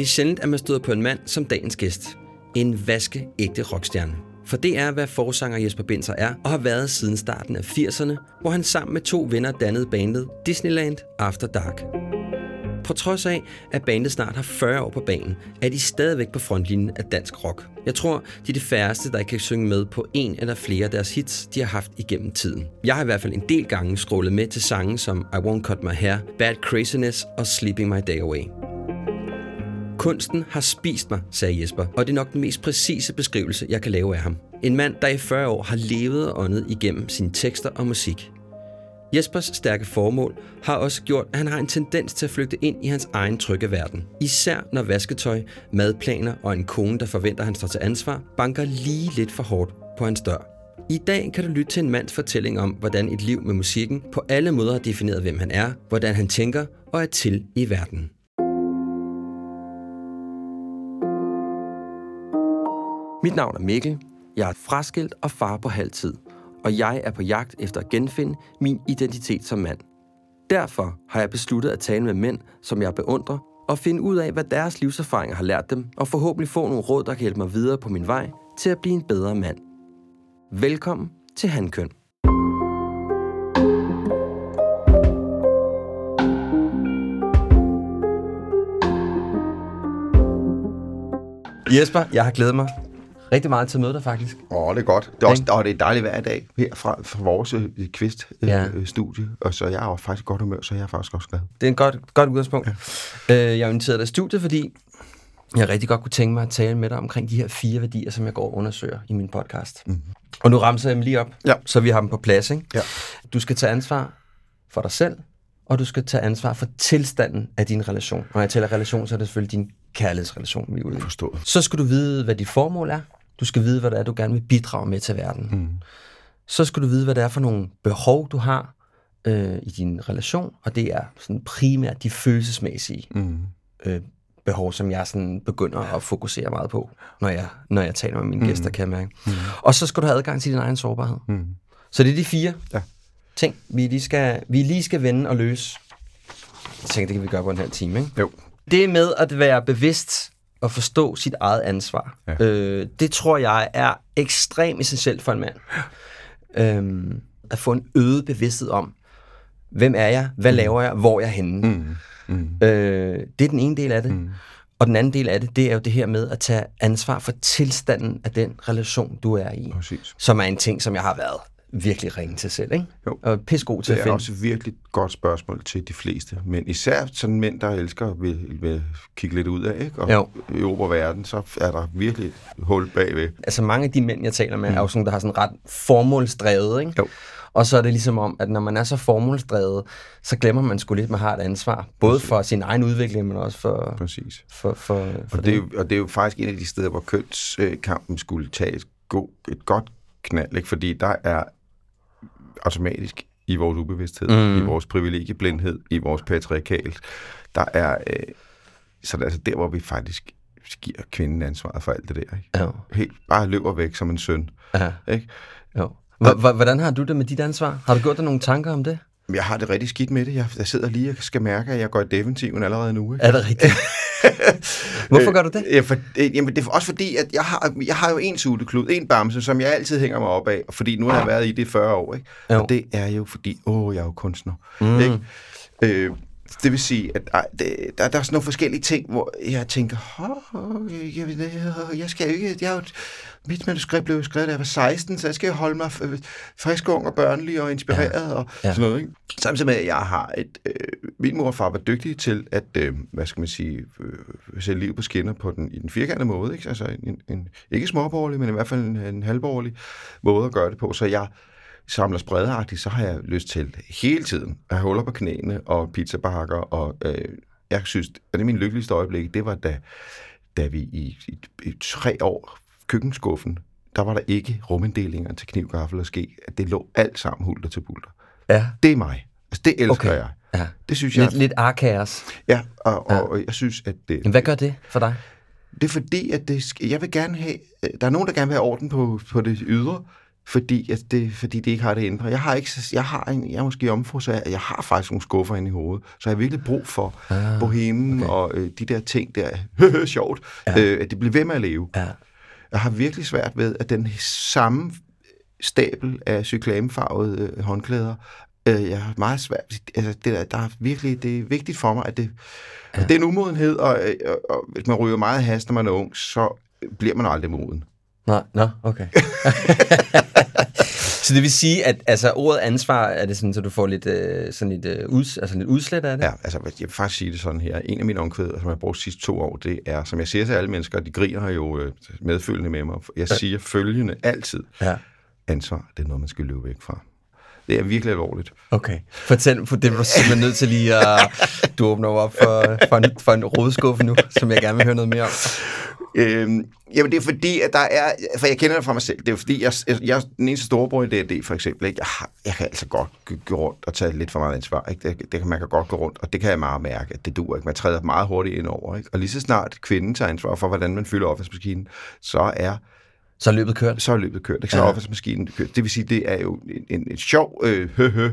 Det er sjældent, at man støder på en mand som dagens gæst. En vaskeægte rockstjerne. For det er, hvad forsanger Jesper Binzer er, og har været siden starten af 80'erne, hvor han sammen med to venner dannede bandet Disneyland After Dark. På trods af, at bandet snart har 40 år på banen, er de stadigvæk på frontlinjen af dansk rock. Jeg tror, de er de færreste, der kan synge med på en eller flere af deres hits, de har haft igennem tiden. Jeg har i hvert fald en del gange scrollet med til sange som I Won't Cut My Hair, Bad Craziness og Sleeping My Day Away. Kunsten har spist mig, sagde Jesper, og det er nok den mest præcise beskrivelse, jeg kan lave af ham. En mand, der i 40 år har levet og åndet igennem sine tekster og musik. Jespers stærke formål har også gjort, at han har en tendens til at flygte ind i hans egen trygge verden. Især når vasketøj, madplaner og en kone, der forventer, at han står til ansvar, banker lige lidt for hårdt på hans dør. I dag kan du lytte til en mands fortælling om, hvordan et liv med musikken på alle måder har defineret, hvem han er, hvordan han tænker og er til i verden. Mit navn er Mikkel. Jeg er et fraskilt og far på halv tid, og jeg er på jagt efter at genfinde min identitet som mand. Derfor har jeg besluttet at tale med mænd, som jeg beundrer, og finde ud af, hvad deres livserfaringer har lært dem, og forhåbentlig få nogle råd, der kan hjælpe mig videre på min vej til at blive en bedre mand. Velkommen til Hankøn. Jesper, jeg har glædet mig rigtig meget til at møde dig, faktisk. Åh, oh, det er godt. Det er, også, og det er dejligt hver dag her fra, fra vores øh, quiz-studie. Ja. og så jeg er jo faktisk godt humør, så jeg er faktisk også glad. Det er en godt, godt udgangspunkt. Ja. Øh, jeg har inviteret dig i studiet, fordi jeg rigtig godt kunne tænke mig at tale med dig omkring de her fire værdier, som jeg går og undersøger i min podcast. Mm. Og nu ramser jeg dem lige op, ja. så vi har dem på plads. Ikke? Ja. Du skal tage ansvar for dig selv, og du skal tage ansvar for tilstanden af din relation. Når jeg taler relation, så er det selvfølgelig din kærlighedsrelation, vi er ude i. Forstået. Så skal du vide, hvad dit formål er. Du skal vide, hvad det er, du gerne vil bidrage med til verden. Mm. Så skal du vide, hvad det er for nogle behov, du har øh, i din relation, og det er sådan primært de følelsesmæssige mm. øh, behov, som jeg sådan begynder at fokusere meget på, når jeg, når jeg taler med mine mm. gæster, kan jeg mærke. Mm. Og så skal du have adgang til din egen sårbarhed. Mm. Så det er de fire ja. ting, vi lige, skal, vi lige skal vende og løse. Jeg tænker, det kan vi gøre på en halv time, ikke? Jo. Det med at være bevidst at forstå sit eget ansvar. Ja. Øh, det tror jeg er ekstremt essentielt for en mand. Øhm, at få en øget bevidsthed om, hvem er jeg, hvad mm. laver jeg, hvor er jeg henne. Mm. Mm. Øh, det er den ene del af det. Mm. Og den anden del af det, det er jo det her med at tage ansvar for tilstanden af den relation, du er i. Præcis. Som er en ting, som jeg har været virkelig ringe til selv, ikke? Jo. Og god til at finde. Det er også et virkelig godt spørgsmål til de fleste. Men især sådan mænd, der elsker vil, vil kigge lidt ud af, ikke? Og jo. i verden, så er der virkelig et hul bagved. Altså mange af de mænd, jeg taler med, mm. er jo sådan, der har sådan ret formålsdrevet, ikke? Jo. Og så er det ligesom om, at når man er så formålsdrevet, så glemmer man sgu lidt, at man har et ansvar. Både Præcis. for sin egen udvikling, men også for... Præcis. For, for, for og, det. Er og det er jo faktisk en af de steder, hvor kønskampen skulle tage et, god, et godt knald, ikke? fordi der er automatisk i vores ubevidsthed, mm. i vores privilegieblindhed, i vores patriarkal. Der er, øh, så det er altså der, hvor vi faktisk giver kvinden ansvaret for alt det der. Ikke? Ja. Helt bare løber væk som en søn. Ja. Ikke? Jo. Hvordan har du det med dit ansvar? Har du gjort dig nogle tanker om det? Jeg har det rigtig skidt med det. Jeg, jeg sidder lige og skal mærke, at jeg går i defensiven allerede nu. Ikke? Er det rigtigt? Hvorfor gør du det? Ja, for, jamen, det er også fordi, at jeg har, jeg har jo en suteklud, en bamse, som jeg altid hænger mig op af, fordi nu har jeg været i det 40 år. Ikke? Og det er jo fordi, åh, jeg er jo kunstner. Mm. Ikke? Øh, det vil sige, at ej, det, der, der er sådan nogle forskellige ting, hvor jeg tænker, jeg, jeg, jeg skal jo ikke, jeg er jo, mit manuskript blev skrevet, da jeg var 16, så jeg skal holde mig frisk, ung og børnelig og inspireret ja. og ja. sådan noget. Ikke? Samtidig med, at jeg har et, øh, min mor og far var dygtige til at, øh, hvad skal man sige, øh, sætte liv på skinner på den, i den firkantede måde. Ikke? Altså en, en, ikke småborgerlig, men i hvert fald en, en halvborgerlig måde at gøre det på. Så jeg, samler spredeagtigt, så har jeg lyst til hele tiden at have huller på knæene og pizzabakker, og øh, jeg synes, at det er min lykkeligste øjeblik, det var da, da vi i, i, i tre år køkkenskuffen, der var der ikke ruminddelinger til kniv, gaffel og ske. At det lå alt sammen hulter til bulter. Ja. Det er mig. Altså, det elsker okay. jeg. Ja. Det synes jeg. Lidt, lidt arkaos. Ja, og, ja. og jeg synes, at det... Men hvad gør det for dig? Det er fordi, at det, jeg vil gerne have... Der er nogen, der gerne vil have orden på, på det ydre, fordi, at det, fordi det ikke har det indre. Jeg har, ikke, jeg har en, jeg er måske omfru, så jeg, jeg har faktisk nogle skuffer inde i hovedet, så jeg har virkelig brug for ah, bohemen okay. og øh, de der ting der, sjovt, ja. øh, at det bliver ved med at leve. Ja. Jeg har virkelig svært ved, at den samme stabel af cyklamefarvede øh, håndklæder, øh, jeg har meget svært, altså det der, der er virkelig, det er vigtigt for mig, at det, ja. er en umodenhed, og, øh, og, og hvis man ryger meget hast, når man er ung, så bliver man aldrig moden. Nå, nå, okay. så det vil sige, at altså, ordet ansvar, er det sådan, så du får lidt, øh, sådan lidt, øh, uds, altså lidt udslæt af det? Ja, altså jeg vil faktisk sige det sådan her. En af mine omkvæder, som jeg har brugt de sidste to år, det er, som jeg siger til alle mennesker, de griner jo øh, medfølgende med mig. Jeg siger følgende altid. Ja. Ansvar, det er noget, man skal løbe væk fra. Det er virkelig alvorligt. Okay. Fortæl, for det var simpelthen nødt til lige at... Du åbner op for, for, en, for en rodskuffe nu, som jeg gerne vil høre noget mere om. Øhm, jamen, det er fordi, at der er... For jeg kender det fra mig selv. Det er fordi, jeg, jeg, jeg den eneste storebror i D&D, for eksempel. Ikke? Jeg, har, jeg kan altså godt gå rundt og tage lidt for meget ansvar. Ikke? Det, det kan man kan godt gå rundt, og det kan jeg meget mærke, at det duer ikke. Man træder meget hurtigt ind over. Ikke? Og lige så snart kvinden tager ansvar for, hvordan man fylder opvaskemaskinen, så er så er løbet kørt? Så er løbet kørt. Ikke? Så er opvaskemaskinen kørt. Det vil sige, det er jo en, en, en sjov øh, hø, hø,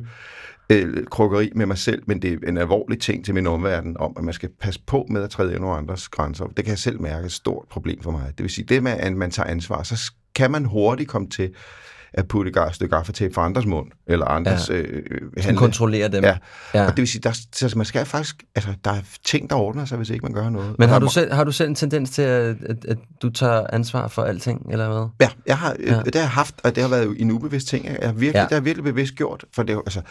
øh, krukkeri med mig selv, men det er en alvorlig ting til min omverden om, at man skal passe på med at træde ind over andres grænser. Det kan jeg selv mærke et stort problem for mig. Det vil sige, det med, at man tager ansvar, så kan man hurtigt komme til at putte et stykke gaffatape for andres mund, eller andres... Ja. Øh, Som kontrollerer dem. Ja. ja. Og det vil sige, der, så man skal faktisk... Altså, der er ting, der ordner sig, hvis ikke man gør noget. Men har du, selv, har du selv en tendens til, at, at, at du tager ansvar for alting, eller hvad? Ja, jeg har, ja. det har jeg haft, og det har været en ubevidst ting. Jeg har virkelig, ja. Det har virkelig bevidst gjort, for det altså,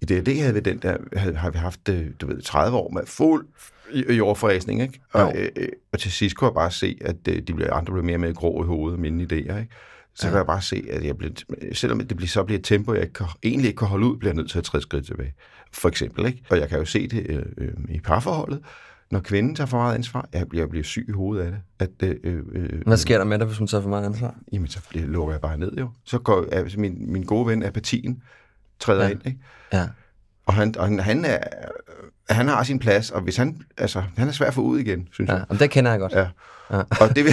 i det, havde vi den der, havde, har vi haft, øh, du ved, 30 år med fuld jordforræsning, ikke? Og, øh, øh, og til sidst kunne jeg bare se, at øh, de blev, andre blev mere med grå i hovedet, mine idéer, ikke? Så ja. kan jeg bare se, at jeg bliver, selvom det bliver, så bliver et tempo, jeg ikke kan, egentlig ikke kan holde ud, bliver jeg nødt til at træde skridt tilbage. For eksempel, ikke? Og jeg kan jo se det øh, øh, i parforholdet, når kvinden tager for meget ansvar, jeg bliver, jeg bliver syg i hovedet af det. At, øh, øh, Hvad sker der med dig, hvis hun tager for meget ansvar? Jamen, så bliver, lukker jeg bare ned jo. Så går altså, min, min gode ven apatien træder ja. ind, ikke? Ja. Og han, og han, han, er, han har sin plads, og hvis han, altså, han er svær at få ud igen, synes ja, jeg. Og det kender jeg godt. Ja. Ja. Og det, vil...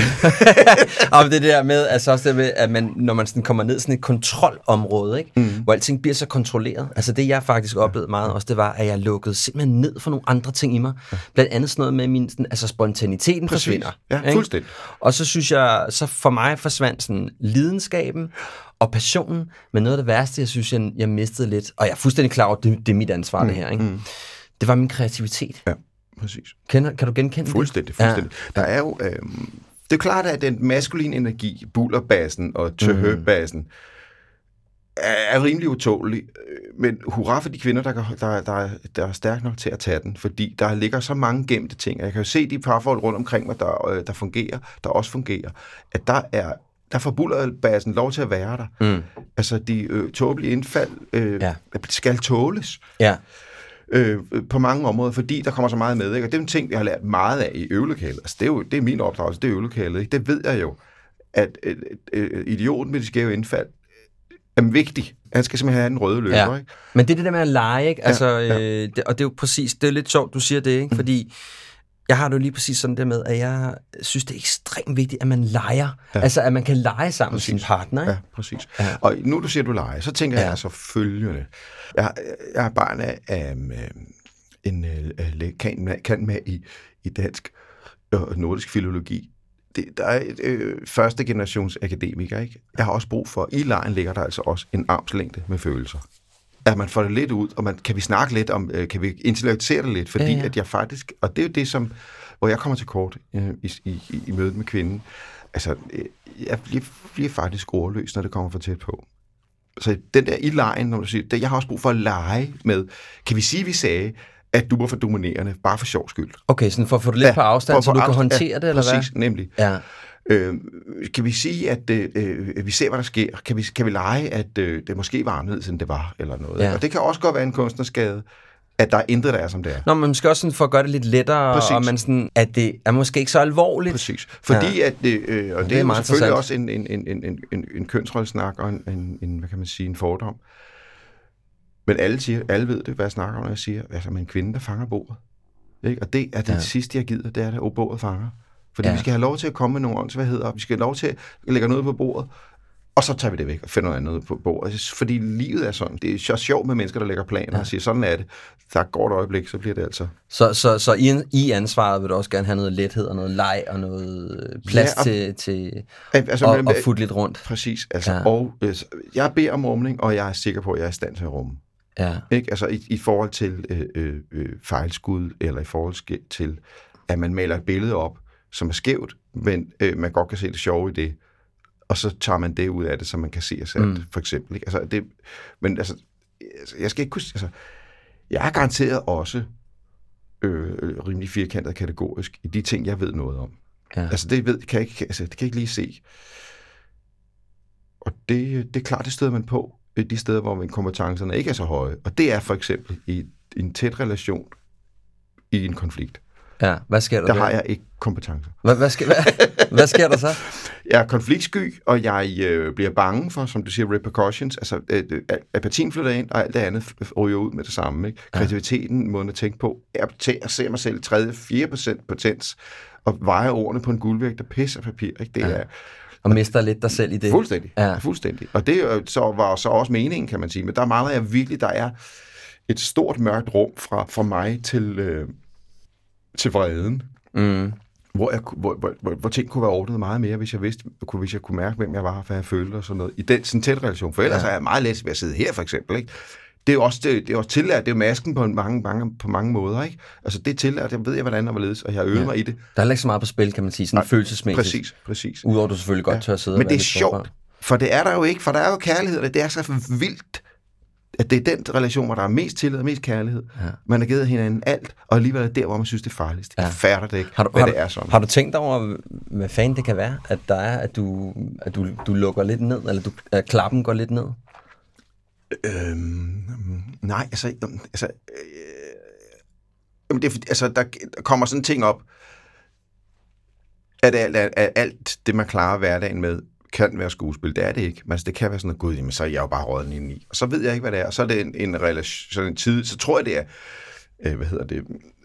og det der med, altså også det med, at man, når man sådan kommer ned sådan et kontrolområde, ikke? Mm. hvor alting bliver så kontrolleret. Altså det, jeg faktisk oplevede meget også, det var, at jeg lukkede simpelthen ned for nogle andre ting i mig. Blandt andet sådan noget med min, sådan, altså spontaniteten Præcis. forsvinder. Ja, ikke? fuldstændig. Og så synes jeg, så for mig forsvandt sådan lidenskaben, og passionen, men noget af det værste, jeg synes, jeg, jeg mistede lidt, og jeg er fuldstændig klar over, at det, det er mit ansvar, mm. det her, ikke? Mm. det var min kreativitet. Ja, præcis. Kender, kan du genkende fuldstændig, det? Fuldstændig. Ja. Der er jo... Øh, det er klart, at den maskuline energi, bullerbassen og tøhøbassen, mm. er, rimelig utålig. Men hurra for de kvinder, der, der, der, der er stærke nok til at tage den, fordi der ligger så mange gemte ting. Jeg kan jo se de parforhold rundt omkring mig, der, øh, der fungerer, der også fungerer, at der er der får bullerbassen lov til at være der. Mm. Altså, de øh, tåbelige indfald øh, ja. skal tåles. Ja. Øh, på mange områder, fordi der kommer så meget med. Ikke? Og det er en ting, jeg har lært meget af i øvelokalet. Altså, det er jo det er min opdragelse, det er øvelokalet. Ikke? Det ved jeg jo, at øh, øh, idioten med de skæve indfald er vigtig. Han skal simpelthen have en røde løber. Ja. Ikke? Men det er det der med at lege, ikke? Altså, ja, ja. Øh, det, og det er jo præcis, det er lidt sjovt, du siger det, ikke? Mm. fordi jeg har det jo lige præcis sådan der med, at jeg synes, det er ekstremt vigtigt, at man leger. Ja. Altså, at man kan lege sammen præcis. med sin partner. Ikke? Ja, præcis. Ja. Og nu du siger, du leger, så tænker ja. jeg altså følgende. Jeg, jeg er barn af, af en uh, kan, kan med i, i dansk og nordisk filologi. Det, der er et øh, første generations akademiker, ikke? Jeg har også brug for, i lejen ligger der altså også en armslængde med følelser at man får det lidt ud, og man, kan vi snakke lidt om, øh, kan vi intellektuere det lidt, fordi ja, ja. at jeg faktisk, og det er jo det, som, hvor jeg kommer til kort øh, i, i, i mødet med kvinden, altså, øh, jeg bliver, bliver faktisk ordløs, når det kommer for tæt på. Så den der i lejen, når du siger, det, jeg har også brug for at lege med, kan vi sige, vi sagde, at du var for dominerende, bare for sjov skyld. Okay, sådan for at få det lidt ja, på afstand, så du kan håndtere ja, det, eller præcis, hvad? nemlig. Ja. Øh, kan vi sige, at øh, øh, vi ser, hvad der sker? Kan vi, kan vi lege, at øh, det måske var anderledes, end det var, eller noget? Ja. Og det kan også godt være en kunstnerskade, at der er intet, der er, som det er. Nå, men man skal også sådan for at gøre det lidt lettere, Præcis. og man sådan, at det er måske ikke så alvorligt. Præcis. Fordi ja. at det, øh, og det, det er, er selvfølgelig også en, en, en, en, en, en kønsrollesnak og en, en, en, hvad kan man sige, en fordom. Men alle, siger, alle ved det, hvad jeg snakker om, når jeg siger, altså, man en kvinde, der fanger bordet. Ikke? Og det er det ja. sidste, jeg gider, det er at bordet fanger. Fordi ja. vi skal have lov til at komme med nogle åndsværheder, vi skal have lov til at lægge noget på bordet, og så tager vi det væk og finder noget andet på bordet. Fordi livet er sådan. Det er så sjovt med mennesker, der lægger planer ja. og siger, sådan er det. Der går et øjeblik, så bliver det altså. Så, så, så i, i ansvaret vil du også gerne have noget lethed og noget leg og noget plads ja, og, til, til altså, at, at futte lidt rundt. Præcis. Altså, ja. Og øh, jeg beder om rumning, og jeg er sikker på, at jeg er i stand til at rumme. Ja. Ikke? Altså i, i forhold til øh, øh, øh fejlskud, eller i forhold til, at man maler et billede op, som er skævt, men øh, man godt kan se det sjove i det, og så tager man det ud af det, så man kan se sig mm. for eksempel. Ikke? Altså, det, men altså, altså, jeg skal ikke kunne... Altså, jeg er garanteret også øh, rimelig firkantet kategorisk i de ting, jeg ved noget om. Ja. Altså, det, ved, kan jeg ikke, altså, det kan jeg ikke lige se. Og det, det er klart, det støder man på de steder, hvor mine kompetencerne ikke er så høje. Og det er for eksempel i, en tæt relation i en konflikt. Ja, hvad sker der der? Der har jeg ikke kompetencer. Hvad, hvad, sker, hvad, hvad sker der så? Jeg er konfliktsky, og jeg øh, bliver bange for, som du siger, repercussions. Altså, øh, øh apatien flytter ind, og alt det andet ryger ud med det samme. Ikke? Kreativiteten, måden at tænke på, er til at se mig selv 3-4% potens, og veje ordene på en guldvægt og pisse papir. Ikke? Det ja. er, og mister lidt dig selv i det. Fuldstændig. Ja. Fuldstændig. Og det så var så også meningen, kan man sige. Men der mangler jeg virkelig, der er et stort mørkt rum fra, fra mig til, øh, til vreden. Mm. Hvor, jeg, hvor, hvor, hvor, hvor ting kunne være ordnet meget mere, hvis jeg vidste, kunne, hvis jeg kunne mærke, hvem jeg var, hvad jeg følte og sådan noget. I den sådan tæt relation. For ellers ja. er jeg meget let ved at sidde her, for eksempel. Ikke? det er jo også, det, det er også tillært, det er masken på mange, mange, på mange måder, ikke? Altså det er tillært, jeg ved jeg, hvordan der ledes, og jeg øver ja. mig i det. Der er ikke så meget på spil, kan man sige, sådan Nej, følelsesmæssigt. Præcis, præcis. Udover du selvfølgelig godt ja. tør sidde Men det er sjovt, for det er der jo ikke, for der er jo kærlighed, og det er så vildt, at det er den relation, hvor der er mest tillid og mest kærlighed. Ja. Man har givet hinanden alt, og alligevel er det der, hvor man synes, det er farligst. Ja. Jeg fatter det ikke, har du, hvad har det er sådan. Har du tænkt over, hvad fanden det kan være, at der er, at du, at du, du lukker lidt ned, eller du, at klappen går lidt ned? Øhm, nej, altså... altså øh, det er, altså, der, der kommer sådan ting op, at alt, at alt det, man klarer hverdagen med, kan være skuespil. Det er det ikke. Men altså, det kan være sådan noget, gud, jamen, så er jeg jo bare råden ind i. Og så ved jeg ikke, hvad det er. Og så er det en, en relation, sådan en tid, så tror jeg, det er, øh, hvad hedder det,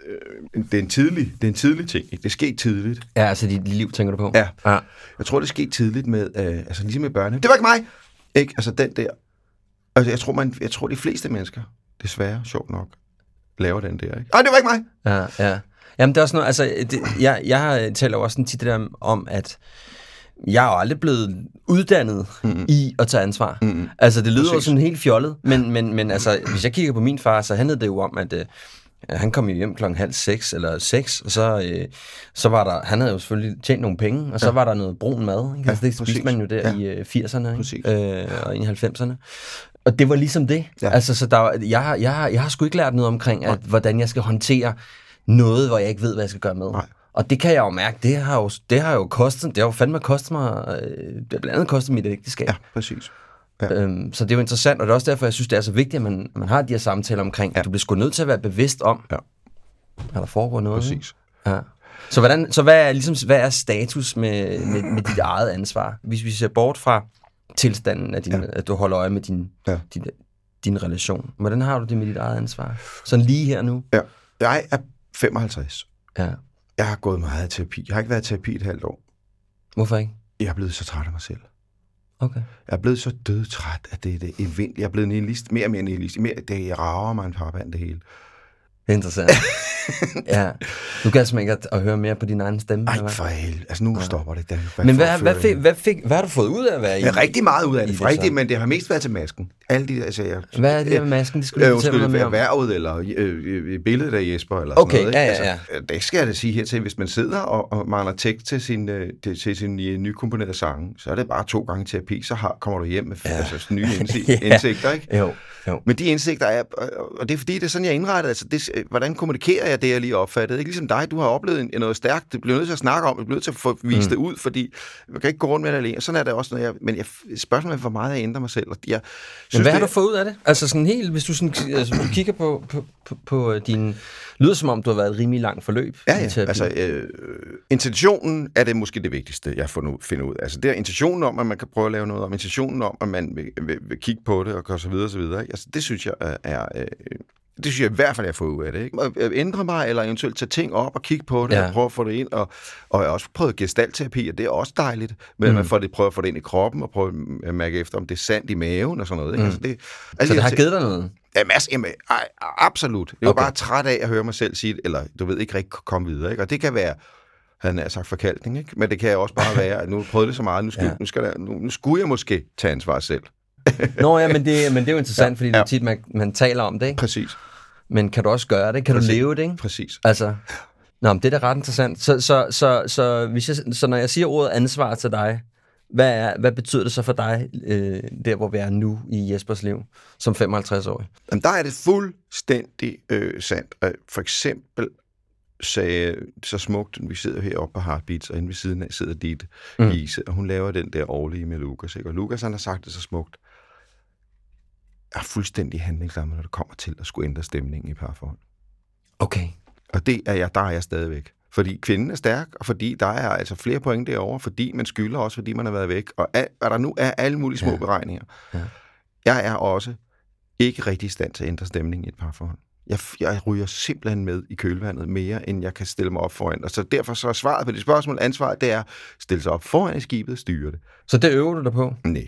øh, det er en tidlig, det er en tidlig ting. Ikke? Det sker tidligt. Ja, altså dit liv, tænker du på? Ja. ja. Jeg tror, det sker tidligt med, øh, altså ligesom med børne. Det var ikke mig! Ikke? Altså den der, Altså, jeg tror, man, jeg tror, de fleste mennesker, desværre, sjovt nok, laver den der, ikke? Ej, det var ikke mig! Ja, ja. Jamen, det er også noget, altså, det, jeg, jeg taler jo også sådan tit det der om, at jeg er jo aldrig blevet uddannet mm. i at tage ansvar. Mm. Altså, det lyder jo sådan helt fjollet, men, men, men altså, hvis jeg kigger på min far, så handlede det jo om, at øh, han kom jo hjem klokken halv seks eller seks, og så, øh, så var der, han havde jo selvfølgelig tjent nogle penge, og så ja. var der noget brun mad. Ikke? Altså, det spiste man jo der ja. i øh, 80'erne ikke? Øh, og i 90'erne. Og det var ligesom det. Ja. Altså, så der, jeg, jeg, jeg har sgu ikke lært noget omkring, at, hvordan jeg skal håndtere noget, hvor jeg ikke ved, hvad jeg skal gøre med. Nej. Og det kan jeg jo mærke, det har jo, det har jo kostet, det har jo fandme kostet mig, øh, det har blandt andet kostet mit ægteskab. Ja, præcis. Ja. Øhm, så det er jo interessant, og det er også derfor, jeg synes, det er så vigtigt, at man, man har de her samtaler omkring, ja. at du bliver sgu nødt til at være bevidst om, ja. at der foregår noget. Præcis. Ja. Så, hvordan, så hvad, er, ligesom, hvad er status med, med, med dit eget ansvar? Hvis vi ser bort fra tilstanden, af din, ja. at du holder øje med din, ja. din, din relation. Hvordan har du det med dit eget ansvar? Sådan lige her nu? Ja. Jeg er 55. Ja. Jeg har gået meget i terapi. Jeg har ikke været i terapi et halvt år. Hvorfor ikke? Jeg er blevet så træt af mig selv. Okay. Jeg er blevet så dødtræt af det, det event. Jeg er blevet nihilist, mere og mere nihilist. Mere, det jeg rager mig en paraband, det hele. Interessant. ja. Du kan simpelthen ikke at, høre mere på din egen stemme? Nej, for helvede. Altså, nu ja. stopper det. hvad men hvad, hvad, fik, hvad, fik, hvad har du fået ud af at være i? Ja, rigtig meget ud af det. Rigtig, men det har mest været til masken. Alle de, altså, jeg, hvad er det med masken? Det skulle øh, undskyld, noget mere om. Erhvervet, eller øh, øh, billedet af Jesper, eller okay, sådan noget. Ja, ja, ja. Altså, det skal jeg da sige her til, hvis man sidder og, og mangler tekst til sin, øh, til, til sin øh, nykomponerede sang, så er det bare to gange terapi, så har, kommer du hjem med ja. altså, nye indsigt, ja. indsigter, ikke? Jo. Jo. Men de indsigter er, og det er fordi, det er sådan, jeg indrettet, altså det, hvordan kommunikerer jeg det, jeg lige opfattede? Ikke ligesom dig, du har oplevet noget stærkt, det bliver nødt til at snakke om, det bliver nødt til at få vist mm. det ud, fordi man kan ikke gå rundt med det alene. Sådan er det også, når jeg, men jeg, spørgsmålet er, hvor meget jeg ændrer mig selv. Og jeg synes, men hvad har du fået ud af det? Altså sådan helt, hvis du sådan, altså, du kigger på, på, på, på øh, din... Lyder som om, du har været et rimelig langt forløb. Ja, ja. Altså, øh, intentionen er det måske det vigtigste, jeg får finder ud. Altså, det er intentionen om, at man kan prøve at lave noget om, intentionen om, at man vil, vil, vil kigge på det, og så videre, og så videre. Altså, det synes jeg er, er, Det synes jeg i hvert fald, jeg fået ud af det. Ikke? At ændre mig, eller eventuelt tage ting op og kigge på det, ja. og prøve at få det ind. Og, og jeg har også prøvet gestaltterapi, og det er også dejligt. Men mm. man får det, prøver at få det ind i kroppen, og prøve at mærke efter, om det er sandt i maven og sådan noget. Ikke? Mm. Altså, det, altså, så det har givet dig noget? Ja, masser, jamen, ej, absolut. Jeg var okay. bare træt af at høre mig selv sige det, eller du ved ikke rigtig komme videre. Ikke? Og det kan være, han har sagt forkalkning, ikke? men det kan også bare være, at nu prøvede det så meget, nu, skal, ja. nu, skal der, nu, nu skulle jeg måske tage ansvar selv. Nå ja, men det, men det er jo interessant, ja, fordi det er tit, man, man taler om det, ikke? Præcis. Men kan du også gøre det? Kan Præcis. du leve det, ikke? Præcis. Altså, nå, men det er da ret interessant. Så, så, så, så, hvis jeg, så når jeg siger ordet ansvar til dig, hvad, er, hvad betyder det så for dig, øh, der hvor vi er nu i Jespers liv, som 55-årig? Jamen, der er det fuldstændig øh, sandt. For eksempel sagde så smukt, vi sidder heroppe på Heartbeats, og inde ved siden af sidder Ditte mm. Ise, og hun laver den der årlige med Lukas. Ikke? Og Lukas, han har sagt det så smukt. Er fuldstændig handlingslammet, når det kommer til at skulle ændre stemningen i parforhold. Okay. Og det er jeg, der er jeg stadigvæk. Fordi kvinden er stærk, og fordi der er altså flere point derovre, fordi man skylder også, fordi man har været væk. Og, al, og der nu er alle mulige små ja. beregninger. Ja. Jeg er også ikke rigtig i stand til at ændre stemningen i et parforhold. Jeg, jeg ryger simpelthen med i kølvandet mere, end jeg kan stille mig op foran. Og så derfor så er svaret på det spørgsmål, ansvaret, det er at stille sig op foran i skibet styre det. Så det øver du dig på? Nej,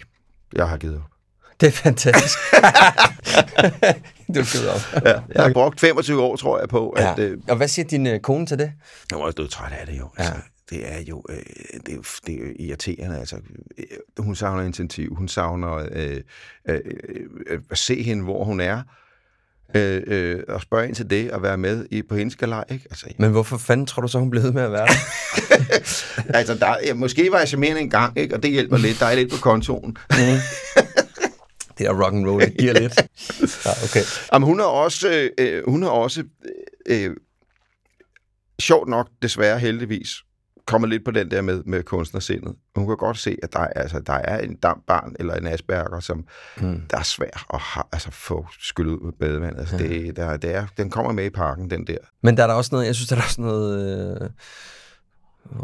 jeg har givet op. Det er fantastisk. du er op. Ja, jeg har brugt 25 år, tror jeg, på. Ja. At, øh, og hvad siger din øh, kone til det? Jeg er også død træt af det jo. Ja. Altså, det er jo øh, det er, det er irriterende. Altså, øh, hun savner initiativ. Hun savner øh, øh, øh, at se hende, hvor hun er. Øh, øh, og spørge ind til det og være med i, på hendes galej. Ikke? Altså, Men hvorfor fanden tror du så, hun blev ved med at være der? altså, der, ja, måske var jeg så mere en gang, ikke? og det hjælper lidt. Der er lidt på kontoen. Mm. det er rock and roll, det giver lidt. Ja, okay. Jamen, hun er også, øh, hun er også øh, sjovt nok, desværre heldigvis, kommet lidt på den der med, med kunstnersindet. Hun kan godt se, at der, altså, der er en dampbarn eller en asperger, som mm. der er svært at ha, altså, få skyllet ud med badevandet. Altså, ja. det, der, det er, den kommer med i parken, den der. Men der er der også noget, jeg synes, der er også noget... Øh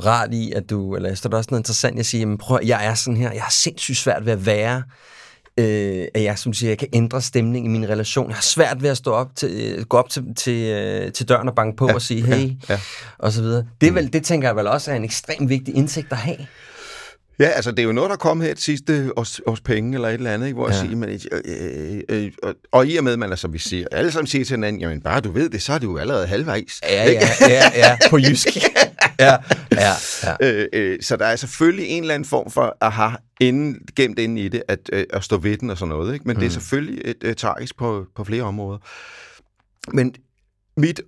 rart i, at du, eller jeg står der også noget interessant, jeg siger, men prøv, jeg er sådan her, jeg har sindssygt svært ved at være, øh, at jeg, som du siger, jeg kan ændre stemning i min relation. Jeg har svært ved at stå op til, gå op til, til, øh, til døren og banke på ja, og sige, hey, ja, ja. og så videre. Det, er vel, det tænker jeg vel også er en ekstremt vigtig indsigt at have. Ja, altså det er jo noget, der kom her til sidste års, års penge eller et eller andet, ikke? hvor ja. jeg siger, men, øh, øh, øh, og, og i og med, man altså, vi siger, alle sammen siger til hinanden, jamen bare du ved det, så er det jo allerede halvvejs. Ja, ja, ja, ja, på jysk. ja, ja, ja. Øh, øh, så der er selvfølgelig en eller anden form for aha, inden, gemt inde i det, at, øh, at stå ved den og sådan noget. Ikke? Men mm. det er selvfølgelig et, et tragisk på, på flere områder. Men mit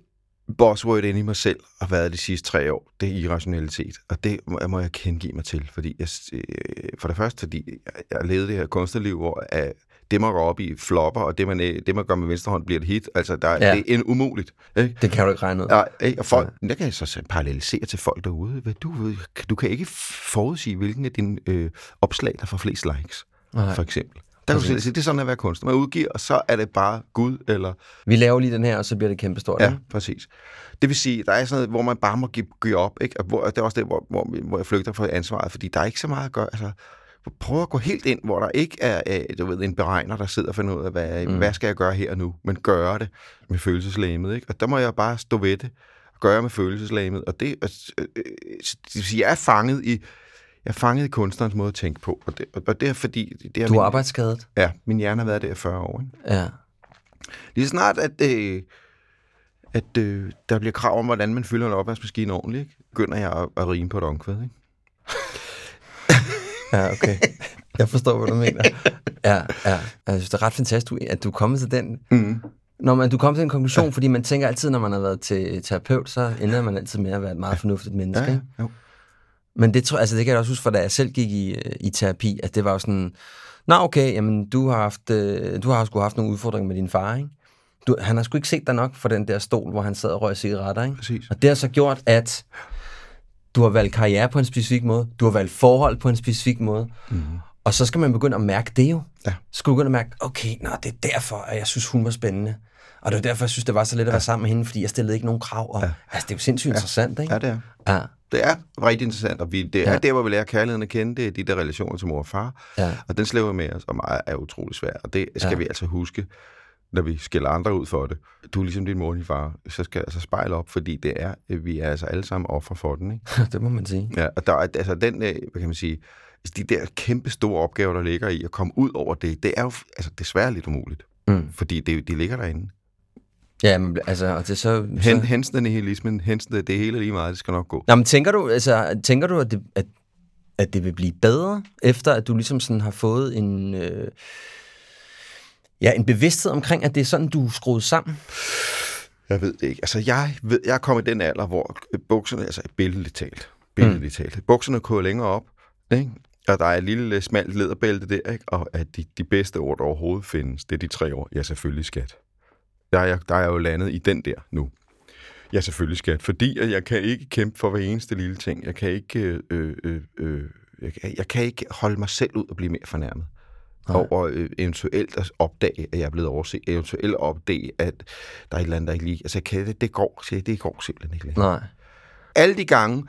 buzzword inde i mig selv har været de sidste tre år, det er irrationalitet. Og det må, må jeg kendegive mig til, fordi jeg, øh, for det første, fordi jeg, jeg levede det her kunstnerliv, hvor at det, man går op i, flopper, og det, man, det, man gør med venstre hånd, bliver et hit. Altså, der, ja. det er en umuligt. Ikke? Det kan du ikke regne ud. Ja, ikke? Og folk, ja. der kan jeg så parallelisere til folk derude. Du, du kan ikke forudsige, hvilken af dine øh, opslag, der får flest likes, Nej. for eksempel. Der kan du sige, det er sådan at være kunstner. Man udgiver, og så er det bare Gud, eller... Vi laver lige den her, og så bliver det kæmpestort. Ja, præcis. Det vil sige, der er sådan noget, hvor man bare må give, give op, ikke? Og hvor, det er også det, hvor, hvor, hvor jeg flygter fra ansvaret, fordi der er ikke så meget at gøre. Altså, prøv at gå helt ind, hvor der ikke er du ved, en beregner, der sidder og finder ud af, hvad, mm. hvad skal jeg gøre her nu, men gøre det med følelseslæmet. Ikke? Og der må jeg bare stå ved det, og gøre med følelseslæmet. Og det, altså, øh, vil sige, jeg er fanget i, jeg er fanget i kunstnerens måde at tænke på. Og det, og det er fordi... Det er du er min, arbejdsskadet? Ja, min hjerne har været der i 40 år. Ikke? Ja. Lige snart, at, øh, at øh, der bliver krav om, hvordan man fylder en opvaskemaskine ordentligt, ikke? begynder jeg at, at rime på et omkvæd. Ikke? Ja, okay. Jeg forstår, hvad du mener. Ja, ja. Jeg synes, det er ret fantastisk, at du er kommet til den... Mm. Når man, du kommer til en konklusion, ja. fordi man tænker altid, når man har været til terapeut, så ender man altid med at være et meget fornuftigt menneske. Ja, ja. Jo. Men det, tror, altså, det kan jeg også huske, for da jeg selv gik i, i terapi, at det var jo sådan, nå okay, jamen, du har, haft, øh, du har sgu haft nogle udfordringer med din far, ikke? Du, han har sgu ikke set dig nok for den der stol, hvor han sad og røg cigaretter, ikke? Præcis. Og det har så gjort, at du har valgt karriere på en specifik måde, du har valgt forhold på en specifik måde, mm. og så skal man begynde at mærke det jo. Ja. Så skal du begynde at mærke, okay, nå, det er derfor, at jeg synes, hun var spændende. Og det var derfor, jeg synes, det var så let at være sammen med hende, fordi jeg stillede ikke nogen krav. Og, ja. Altså, det er jo sindssygt ja. interessant, ikke? Ja, det er. Ja. Det er rigtig interessant, og vi, det er Ja. der, hvor vi lærer kærligheden at kende, det er de der relationer til mor og far, Ja. og den slæver med os, og meget er utrolig svær, og det skal Ja. vi altså huske. Når vi skælder andre ud for det. Du er ligesom din mor og din far. Så skal altså spejle op, fordi det er, vi er altså alle sammen offer for den. Ikke? det må man sige. Ja, og der er altså den, øh, hvad kan man sige, altså, de der kæmpe store opgaver, der ligger i at komme ud over det, det er jo altså, desværre lidt umuligt. Mm. Fordi det, de ligger derinde. Ja, men altså, og det så... Hen, så... hensen nihilismen, hensen det hele lige meget, det skal nok gå. Nå, men tænker du, altså, tænker du at, det, at, at det vil blive bedre, efter at du ligesom sådan har fået en... Øh, ja, en bevidsthed omkring, at det er sådan, du er skruet sammen? Jeg ved det ikke. Altså, jeg, ved, jeg er kommet i den alder, hvor bukserne, altså billedligt talt, billedligt talt, bukserne kører længere op, ikke? Og der er et lille smalt lederbælte der, ikke? og at de, de bedste ord, der overhovedet findes, det er de tre år. Ja, selvfølgelig skat. Der er, jeg, der er jeg jo landet i den der nu. Ja, selvfølgelig skat. Fordi at jeg kan ikke kæmpe for hver eneste lille ting. Jeg kan ikke, øh, øh, øh, jeg, kan- jeg kan ikke holde mig selv ud og blive mere fornærmet. Nej. Over øh, eventuelt at opdage, at jeg er blevet overset. Eventuelt at opdage, at der er et eller andet, der ikke lige... Altså, kan, det, det, går, siger det går simpelthen ikke længere Nej. alle de gange,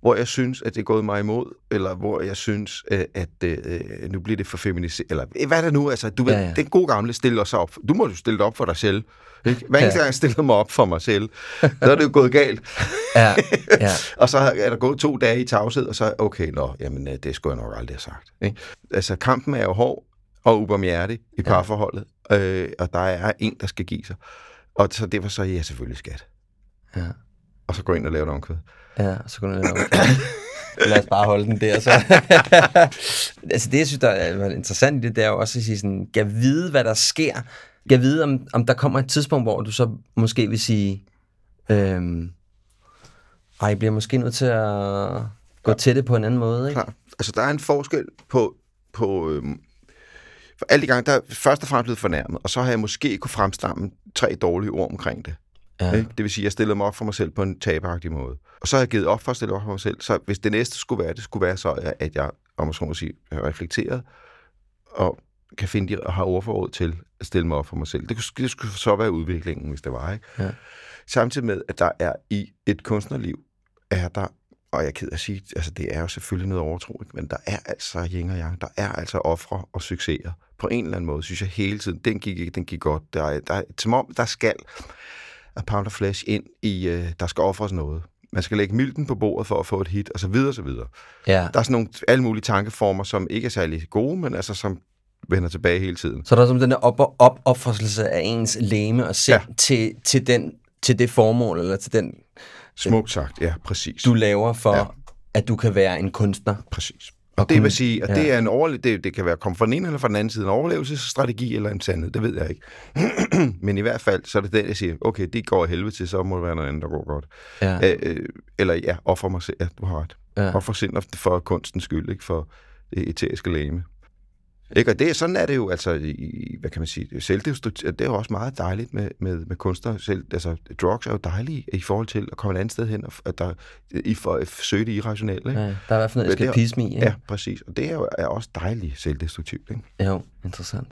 hvor jeg synes, at det er gået mig imod, eller hvor jeg synes, øh, at øh, nu bliver det for feminiseret, eller hvad er det nu? Altså, du ved, Ja, ja, ja. ja. den gode gamle stille os op. Du må jo stille dig op for dig selv. Ikke? Hver eneste Ja. gang jeg stiller mig op for mig selv, så er det jo gået galt. Ja, ja. og så er der gået to dage i tavshed, og så, okay, nå, jamen, øh, det skulle jeg nok aldrig have sagt. Ikke? Altså, kampen er jo hård og ubarmhjertig i parforholdet, øh, og der er en, der skal give sig. Og så derfor så er jeg selvfølgelig skat. Ja. Og så gå ind og lave et omkvæd. Ja, så kunne du lave Lad os bare holde den der, så. altså det, jeg synes, der er interessant i det, det er jo også at sige sådan, kan vide, hvad der sker. Kan vide, om, om der kommer et tidspunkt, hvor du så måske vil sige, øhm, ej, jeg bliver måske nødt til at gå til det på en anden måde, ikke? Klar. Altså, der er en forskel på, på øhm, for alle de gange, der er først og fremmest blevet fornærmet, og så har jeg måske kunne fremstamme tre dårlige ord omkring det. Ja. Ikke? Det vil sige, at jeg stillede mig op for mig selv på en taberagtig måde. Og så har jeg givet op for at stille op for mig selv. Så hvis det næste skulle være, det skulle være så, at jeg, om man så må sige, har reflekteret, og kan finde de, og har ordforråd til at stille mig op for mig selv. Det, kunne, det skulle så være udviklingen, hvis det var. Ikke? Ja. Samtidig med, at der er i et kunstnerliv, er der, og jeg er ked at sige, altså det er jo selvfølgelig noget overtro, ikke? men der er altså yin og yang, der er altså ofre og succeser. På en eller anden måde, synes jeg hele tiden, den gik ikke, den gik godt. Der er, der er, som om, der skal a pound of flesh ind i, øh, der skal offres noget. Man skal lægge milten på bordet for at få et hit, og så videre, og så videre. ja. Der er sådan nogle alle mulige tankeformer, som ikke er særlig gode, men altså som vender tilbage hele tiden. Så der er som den der op- op opførselse af ens læme og sind ja. Til, til, den, til det formål, eller til den, Smukt sagt, ja, præcis. du laver for. Ja. at du kan være en kunstner. Præcis. Og det vil sige, at ja. det er en overle- det, det kan være komme fra den ene eller fra den anden side, en overlevelsesstrategi eller en sandhed, det ved jeg ikke. Men i hvert fald, så er det den, jeg siger, okay, det går af helvede til, så må det være noget andet, der går godt. Ja. Øh, øh, eller ja, offer mig selv, ja, du har ret. Ja. Offer sind for kunstens skyld, ikke for det eteriske læme. Ikke? Og det, sådan er det jo, altså, i, hvad kan man sige, selvdestruktivt, det er jo også meget dejligt med, med, med kunstner. Selv, altså, drugs er jo dejlige i forhold til at komme et andet sted hen, og at der, i for at søge det irrationelle. Ikke? Ja, der er i hvert fald noget eskapisme i. Ikke? Ja, præcis. Og det er jo er også dejligt selvdestruktivt. Ikke? Jo, interessant.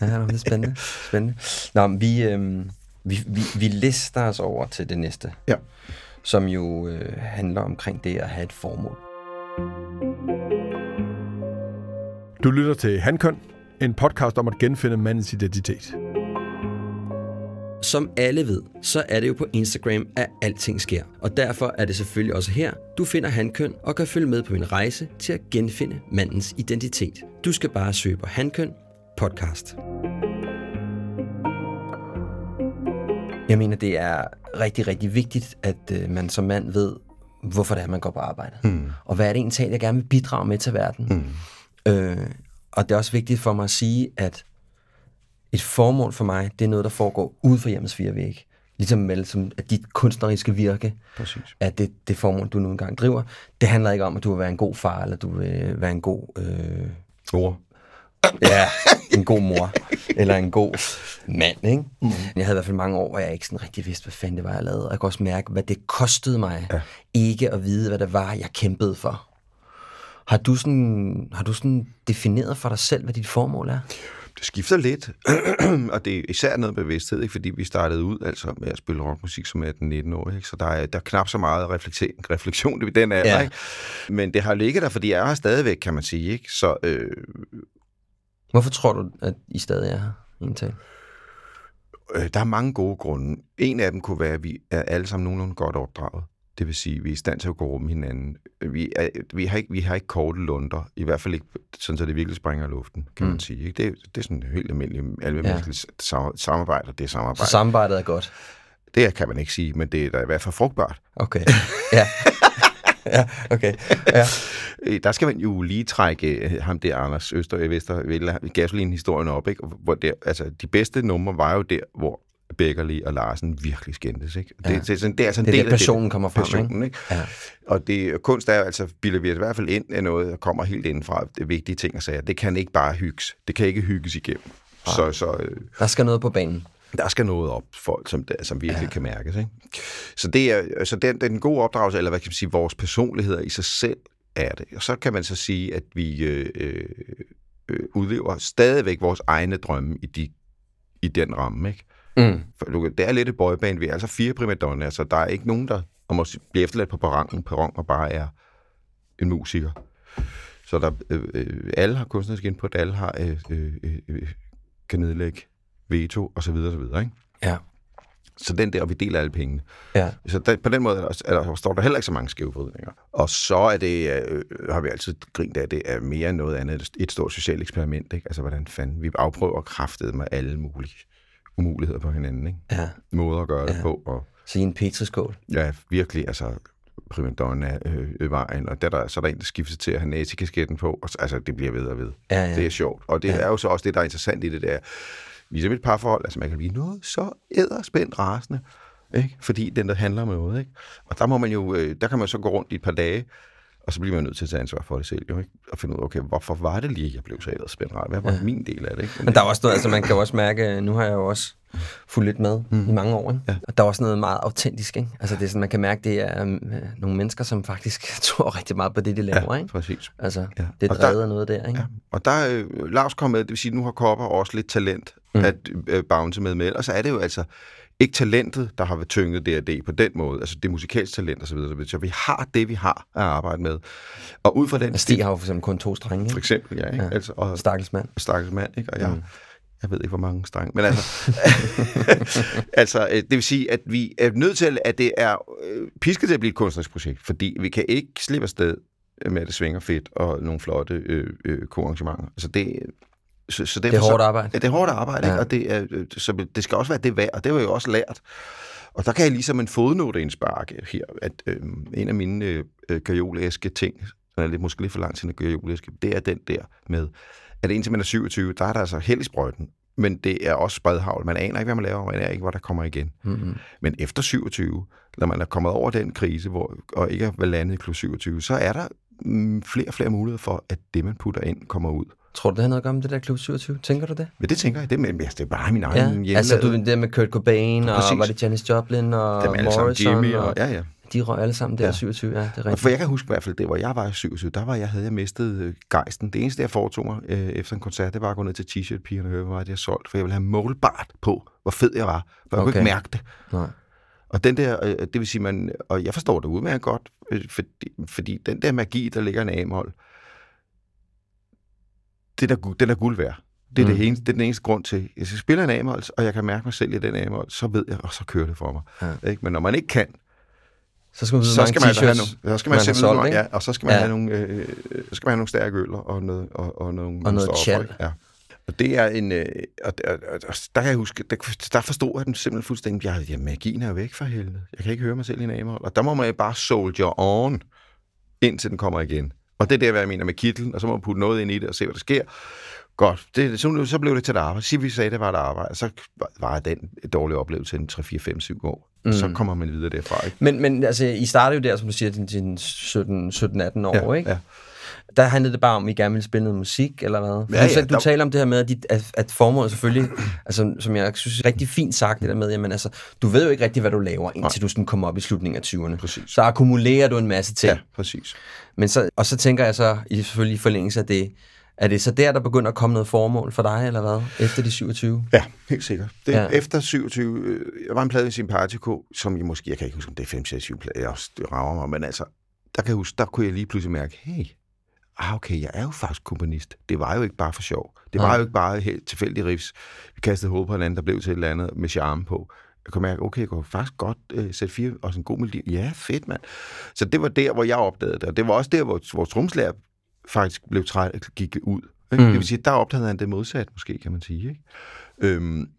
ja, det er spændende. spændende. Nå, men vi, øhm, vi, vi, vi lister os over til det næste, Ja. som jo øh, handler omkring det at have et formål. Du lytter til Handkøn, en podcast om at genfinde mandens identitet. Som alle ved, så er det jo på Instagram, at alting sker. Og derfor er det selvfølgelig også her, du finder Handkøn og kan følge med på min rejse til at genfinde mandens identitet. Du skal bare søge på Handkøn podcast. Jeg mener, det er rigtig, rigtig vigtigt, at øh, man som mand ved, hvorfor det er, man går på arbejde. Mm. Og hvad er det egentlig, jeg gerne vil bidrage med til verden. Mm. Øh, og det er også vigtigt for mig at sige, at et formål for mig, det er noget, der foregår ude for hjemmets fire vægge. Ligesom med, som, at dit kunstneriske virke, Præcis. at det, det formål, du nu engang driver, det handler ikke om, at du vil være en god far, eller du vil være en god, øh, Mor. ja, en god mor, eller en god mand, ikke? Mm. Jeg havde i hvert fald mange år, hvor jeg ikke sådan rigtig vidste, hvad fanden det var, jeg lavede. Og jeg kunne også mærke, hvad det kostede mig, ja. ikke at vide, hvad det var, jeg kæmpede for. Har du, sådan, har du sådan defineret for dig selv, hvad dit formål er? Det skifter lidt, og det er især noget bevidsthed, ikke? fordi vi startede ud altså med at spille rockmusik som 18-19 år, ikke? så der er, der er knap så meget refleksion, refleksion i den alder, Ja. ikke? men det har ligget der, fordi jeg er her stadigvæk, kan man sige, ikke? så øh, Hvorfor tror du, at I stadig er her, egentlig? Øh, der er mange gode grunde. En af dem kunne være, at vi er alle sammen nogenlunde godt opdraget. Det vil sige, at vi er i stand til at gå rum hinanden. Vi, er, vi, har ikke, vi har ikke korte lunder, i hvert fald ikke sådan, så det virkelig springer i luften, kan mm. man sige. Ikke? Det, det er sådan helt almindeligt almindeligt ja. samarbejde, og det er samarbejde. Så samarbejdet er godt? Det kan man ikke sige, men det er da i hvert fald frugtbart. Okay, ja. ja, okay. Ja. Øh, der skal man jo lige trække øh, ham der, Anders Øster og Vester, gasoline-historien op, ikke? Hvor det, altså, de bedste numre var jo der, hvor Beckerli og Larsen virkelig skændtes. Ikke? Det, ja. det, det, det er sådan det er del der passionen det, kommer frem. Passionen, ikke? Ja. Og det, kunst er altså, bilder vi i hvert fald ind af noget, der kommer helt indenfra. Det vigtige ting at sige. Det kan ikke bare hygges. Det kan ikke hygges igennem. Ja. Så, så, øh, der skal noget på banen. Der skal noget op, folk, som, som virkelig ja. kan mærkes. Ikke? Så det er, altså den, den gode opdragelse, eller hvad kan man sige, vores personligheder i sig selv er det. Og så kan man så sige, at vi øh, øh, øh udlever stadigvæk vores egne drømme i, de, i den ramme. Ikke? Mm. Det er lidt et boyband. Vi er altså fire primadonner, så der er ikke nogen, der må blive efterladt på perronen, perron og bare er en musiker. Så der, øh, øh, alle har kunstnerisk input, alle har øh, øh, øh, kan nedlægge veto og så videre, og så videre, ikke? Ja. Så den der, og vi deler alle pengene. Ja. Så der, på den måde er der, er der, står der heller ikke så mange skævvridninger. Og så er det, øh, har vi altid grint af, det er mere end noget andet et stort socialt eksperiment. Ikke? Altså, hvordan fanden vi afprøver kraftet med alle mulige umuligheder på hinanden. Ikke? Ja. Måder at gøre ja. det på. Og, så i en petriskål? Ja, virkelig. Altså, primadonna øh, øh, vejen, og der, der, så er der en, der skifter til at have nazikasketten på, og altså, det bliver ved og ved. Ja, ja. Det er sjovt. Og det ja. er jo så også det, der er interessant i det der, ligesom et parforhold, altså man kan blive noget så æderspændt rasende, ikke? fordi den der handler om noget. Ikke? Og der må man jo, øh, der kan man så gå rundt i et par dage, og så bliver man nødt til at tage ansvar for det selv, jo, ikke? og finde ud af, okay, hvorfor var det lige, jeg blev så spændt Hvad var ja. min del af det? Ikke? Men der er også noget, altså man kan også mærke, nu har jeg jo også fulgt lidt med mm. i mange år, ikke? Ja. og der er også noget meget autentisk. Ikke? Altså det er sådan, man kan mærke, det er um, nogle mennesker, som faktisk tror rigtig meget på det, de laver. Ja, ikke? præcis. Altså, ja. det drevet noget der. Ikke? Ja. Og der er øh, Lars kommet med, det vil sige, nu har Kopper også lidt talent mm. at øh, bounce med med, og så er det jo altså ikke talentet, der har været tynget D&D på den måde, altså det musikalske talent osv., så, så vi har det, vi har at arbejde med. Og ud fra den... Stig har jo for eksempel kun to strenge, ikke? For eksempel, ja. Ikke? Ja. Altså, og, Stakkels mand. Stakkels mand, ikke? Og jeg, mm. jeg ved ikke, hvor mange strenge, men altså... altså, øh, det vil sige, at vi er nødt til, at det er øh, pisket til at blive et kunstnerisk projekt, fordi vi kan ikke slippe afsted med, at det svinger fedt og nogle flotte øh, øh, koarrangementer. Altså det, så, så det er hårdt arbejde. Ja, det er hårdt arbejde, ja. ikke? og det, er, øh, så det skal også være det værd, og det har jeg jo også lært. Og der kan jeg ligesom en fodnote indsparke her, at øh, en af mine øh, gajolæske ting, som er lidt, måske lidt for langt siden gajolæske, det er den der med, at indtil man er 27, der er der altså held i sprøjten, men det er også spredhavl. Man aner ikke, hvad man laver, man aner ikke, hvor der kommer igen. Mm-hmm. Men efter 27, når man er kommet over den krise, hvor, og ikke er landet i klub 27, så er der mm, flere og flere muligheder for, at det, man putter ind, kommer ud. Tror du, det har noget at gøre med det der Klub 27? Tænker du det? Ja, det tænker jeg. Det, men, det er bare min egen ja, Altså, du det med Kurt Cobain, og Præcis. var det Janis Joplin, og Morrison, Jimmy, og, og, ja, ja. De røg alle sammen der ja. 27, ja, det er rigtigt. For jeg kan huske i hvert fald det, hvor jeg var i 27, der var jeg, havde jeg mistet øh, gejsten. Det eneste, jeg foretog mig øh, efter en koncert, det var at gå ned til t-shirt-pigerne og høre, hvor meget de har solgt, for jeg ville have målbart på, hvor fed jeg var, for jeg okay. kunne ikke mærke det. Nej. Og den der, øh, det vil sige, man, og jeg forstår det udmærket godt, øh, fordi, fordi den der magi, der ligger en A-mål, det er, den er guld værd. Det er, mm. det, eneste, det er den eneste grund til, hvis jeg spiller en a og jeg kan mærke mig selv i den a så ved jeg, og så kører det for mig. Ja. Ikke? Men når man ikke kan, så skal man, så skal man, have nogle, så skal man, man simpelthen, solgt, ja, og så skal man ja. have nogle, øh, så skal man have nogle stærke øl og noget og, og nogle og noget tjal. Ja. Og det er en, øh, og, og, og, og, der kan jeg huske, der, der forstod jeg den simpelthen fuldstændig, jeg, ja, magien er væk fra helvede. Jeg kan ikke høre mig selv i en a og der må man bare soldier on, indtil den kommer igen. Og det er det, hvad jeg mener med kittel, og så må man putte noget ind i det og se, hvad der sker. Godt, det, så, så blev det til et arbejde. Sig, vi sagde, det var et arbejde. Så var den et dårlig oplevelse i 3, 4, 5, 7 år. Mm. Så kommer man videre derfra. Ikke? Men, men altså, I startede jo der, som du siger, din, din 17-18 år, ja, ikke? Ja. Der handlede det bare om, at I gerne ville spille noget musik, eller hvad? Ja, ja, du der... taler om det her med, at, dit, at, at formålet selvfølgelig, altså, som jeg synes er rigtig fint sagt, det der med, jamen altså, du ved jo ikke rigtig, hvad du laver, indtil Nej. du sådan kommer op i slutningen af 20'erne. Præcis. Så akkumulerer du en masse ting. Ja, præcis. Men så, og så tænker jeg så, i selvfølgelig i forlængelse af det, er det så der, der begynder at komme noget formål for dig, eller hvad? Efter de 27? Ja, helt sikkert. Det, ja. Efter 27, øh, jeg var en plade i Sympatico, som jeg måske, jeg kan ikke huske, om det er 5, 6, 7 plade, jeg rager mig, men altså, der kan jeg huske, der kunne jeg lige pludselig mærke, hey, ah, okay, jeg er jo faktisk komponist. Det var jo ikke bare for sjov. Det var jo ikke bare helt tilfældig riffs. Vi kastede hovedet på hinanden, der blev til et eller andet med charme på. Jeg kunne mærke, okay, jeg kunne faktisk godt øh, sætte fire og en god melodi. Ja, fedt, mand. Så det var der, hvor jeg opdagede det. Og det var også der, hvor vores tromslærer faktisk blev træt, gik ud. Ikke? Mm. Det vil sige, der opdagede han det modsat, måske, kan man sige. Ikke? Øhm,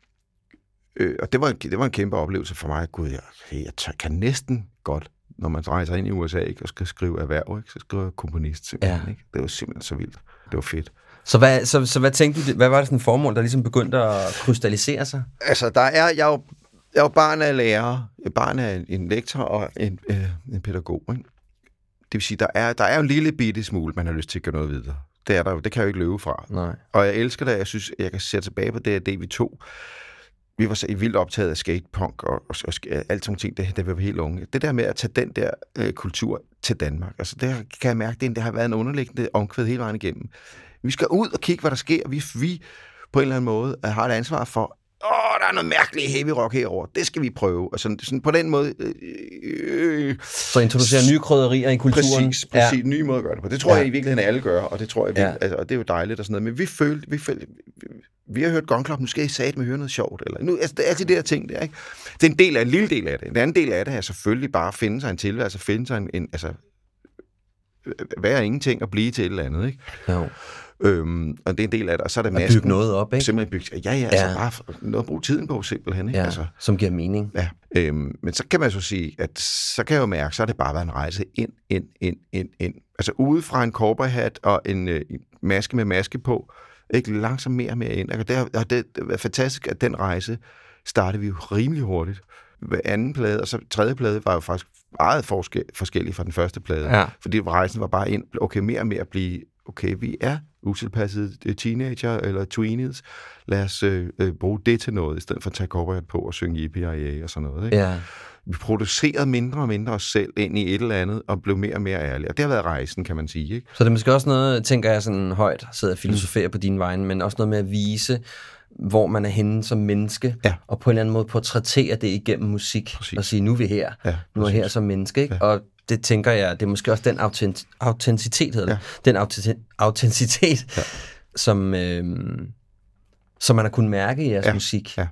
øh, og det var, det var en kæmpe oplevelse for mig. Gud, jeg, jeg tør, kan næsten godt, når man rejser ind i USA ikke, og skal skrive erhverv, ikke, så skriver jeg komponist simpelthen. Ja. Ikke? Det var simpelthen så vildt. Det var fedt. Så hvad, så, så hvad tænkte du, hvad var det sådan formål, der ligesom begyndte at krystallisere sig? Altså, der er, jeg er jo, jeg er jo barn af lærer, barn af en lektor og en, øh, en pædagog. Ikke? Det vil sige, der er, der er jo en lille bitte smule, man har lyst til at gøre noget videre. Det er der jo, det kan jeg jo ikke løbe fra. Nej. Og jeg elsker det, jeg synes, jeg kan se tilbage på det, det vi tog vi var så vildt optaget af skatepunk og, og, og alt sådan ting, det, da vi var helt unge. Det der med at tage den der øh, kultur til Danmark, altså det kan jeg mærke, det, det har været en underliggende omkvæd hele vejen igennem. Vi skal ud og kigge, hvad der sker. Vi, vi på en eller anden måde øh, har et ansvar for åh, der er noget mærkeligt heavy rock herover. Det skal vi prøve. Og sådan, sådan på den måde... Øh, øh, så introducere nye krydderier i kulturen. Præcis, præcis. Ja. Nye måde at gøre det på. Det tror ja. jeg i virkeligheden alle gør, og det tror jeg, vi, ja. altså, og det er jo dejligt og sådan noget. Men vi følte, vi følte, vi har hørt Gun Club, nu skal I sige med høre noget sjovt. Eller, nu, altså, det er altid det der ting der, ikke? Det er en del af en lille del af det. En anden del af det er selvfølgelig bare at finde sig en tilværelse, finde sig en, en altså, være ingenting og blive til et eller andet, ikke? Jo. Øhm, og det er en del af det. Og så er. At bygge noget op, ikke? Simpelthen bygge, ja, ja, altså ja. bare noget at bruge tiden på, simpelthen. Ikke? Ja, altså, som giver mening. Ja, øhm, men så kan man så sige, at så kan jeg jo mærke, så er det bare været en rejse ind, ind, ind, ind, ind. Altså ude fra en cowboyhat og en øh, maske med maske på, ikke langsomt mere og mere ind. Og det har, og det har været fantastisk, at den rejse startede vi jo rimelig hurtigt. Ved anden plade, og så tredje plade var jo faktisk meget forskel, forskellig fra den første plade. Ja. Fordi rejsen var bare ind, okay, mere og mere at blive, okay, vi er utilpassede øh, teenager eller tweenies. Lad os øh, øh, bruge det til noget, i stedet for at tage cowboyhat på og synge yippie og sådan noget. Ikke? Ja. Vi producerede mindre og mindre os selv ind i et eller andet, og blev mere og mere ærlige. Og det har været rejsen, kan man sige. Ikke? Så det er måske også noget, tænker jeg sådan højt, sidder og filosoferer mm. på din vegne, men også noget med at vise, hvor man er henne som menneske, ja. og på en eller anden måde portrættere det igennem musik, præcis. og sige, nu er vi her, ja, nu er her som menneske, ikke? Ja. og det tænker jeg, det er måske også den autent, autenticitet, hedder ja. den autenticitet, ja. som, øh, som man har kunnet mærke i jeres ja. musik. Ja.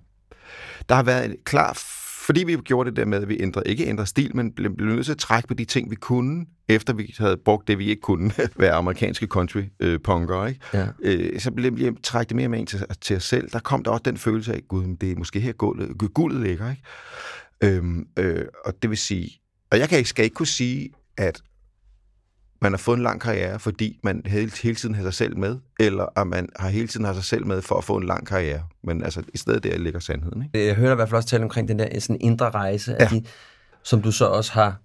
Der har været en klar fordi vi gjorde det der med, at vi ændrede, ikke ændrede stil, men blev, blev nødt til at trække på de ting, vi kunne, efter vi havde brugt det, vi ikke kunne, være amerikanske country-punker, øh, ikke? Ja. Øh, så blev vi trækket mere med ind til, til os selv. Der kom der også den følelse af, gud, det er måske her guldet, guldet ligger, ikke? Øhm, øh, og det vil sige, og jeg kan, skal ikke kunne sige, at man har fået en lang karriere, fordi man hele, hele tiden har sig selv med, eller at man har hele tiden har sig selv med for at få en lang karriere. Men altså, i stedet der ligger sandheden. Ikke? Jeg hører i hvert fald også tale omkring den der sådan indre rejse, ja. af de, som du så også har,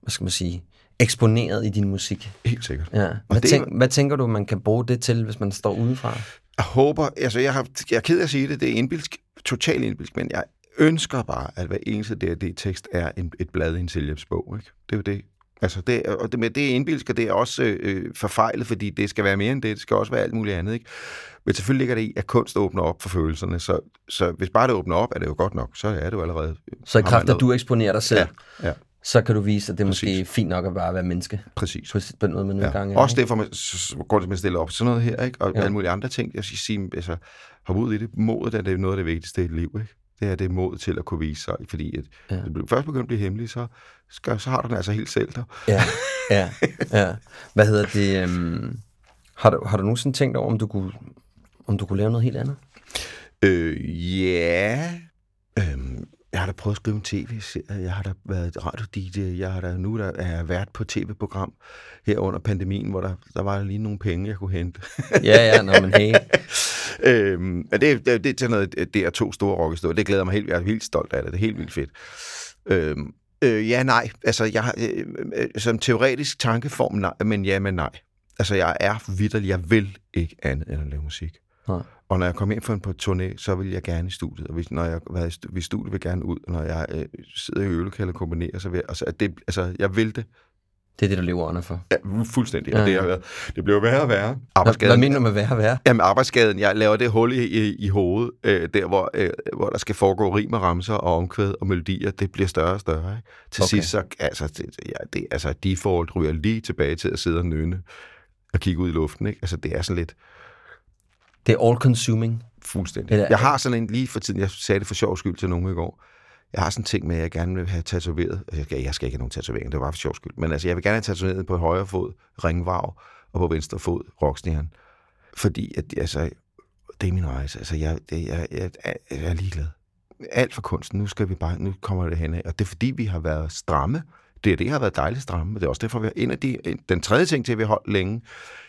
hvad skal man sige, eksponeret i din musik. Helt sikkert. Ja. Hvad, det, tænk, hvad tænker du, man kan bruge det til, hvis man står udefra? Jeg håber, altså jeg, har, jeg er ked af at sige det, det er indbilsk, totalt indbilsk, men jeg ønsker bare, at hver eneste DRD-tekst er en, et blad i en selvhjælpsbog. Ikke? Det er jo det, Altså det, og det, med det indbilsk, det er også øh, forfejlet, fordi det skal være mere end det. Det skal også være alt muligt andet. Ikke? Men selvfølgelig ligger det i, at kunst åbner op for følelserne. Så, så hvis bare det åbner op, er det jo godt nok. Så er det jo allerede... Så i kraft af, at du eksponerer dig selv, ja, ja. så kan du vise, at det er Præcis. måske fint nok at bare være menneske. Præcis. På den måde, man ja. gang er. Også derfor man, det med at stille op sådan noget her, ikke? og ja. alle mulige andre ting. Jeg skal sige, altså, hoppe ud i det. Modet er det noget af det vigtigste i et liv. Ikke? Det er det mod til at kunne vise sig, fordi at ja. det først begynder at blive hemmelig, så, skal, så har du den altså helt selv der. Ja, ja, ja. Hvad hedder det? Um, har, du, har du nogensinde tænkt over, om du kunne, om du kunne lave noget helt andet? Øh, ja. Øhm, jeg har da prøvet at skrive en tv-serie, jeg har da været radio-DJ, jeg har da nu der er jeg vært på tv-program her under pandemien, hvor der, der var lige nogle penge, jeg kunne hente. ja, ja, når man hey. øhm, det, det, det er noget, det er to store rockestår. Det glæder mig helt, jeg er helt stolt af det. Det er helt vildt fedt. Øhm, øh, ja, nej. Altså, jeg, øh, øh, som teoretisk tankeform, nej, men ja, men nej. Altså, jeg er vidderlig. Jeg vil ikke andet end at lave musik. Nej. Og når jeg kommer ind for en på turné, så vil jeg gerne i studiet. Og hvis, når jeg har været i studiet, vil jeg gerne ud. Og når jeg øh, sidder i øvelokalet og komponerer, så vil jeg, altså, det, altså, jeg vil det. Det er det, du lever under for? Ja, fuldstændig. Ja, ja. det, det bliver værre og værre. Arbejdsskaden, Hvad mener du med værre og værre? Jamen, arbejdsskaden. Jeg laver det hul i, i, i hovedet, øh, der hvor, øh, hvor der skal foregå rim og ramser og omkvæd og melodier. Det bliver større og større. Ikke? Til okay. sidst, så, altså, det, ja, det, altså, default ryger lige tilbage til at sidde og nynne at kigge ud i luften. Ikke? Altså, det er sådan lidt Det er all consuming. fuldstændig. Eller- Jeg har sådan en, lige for tiden, jeg sagde det for sjov skyld til nogen i går, jeg har sådan en ting med, at jeg gerne vil have tatoveret, jeg skal, jeg skal ikke have nogen tatovering, det var bare for sjov skyld, men altså, jeg vil gerne have tatoveret på højre fod ringvarv, og på venstre fod rockstjerne. Fordi, at, altså, det er min rejse. Altså, jeg, det, jeg, jeg, jeg, jeg er ligeglad. Alt for kunsten. Nu skal vi bare, nu kommer det hen af. Og det er fordi, vi har været stramme. Det, det har været dejligt stramme. Det er også derfor, vi har en af de, øh, den tredje ting til, at vi har holdt længe,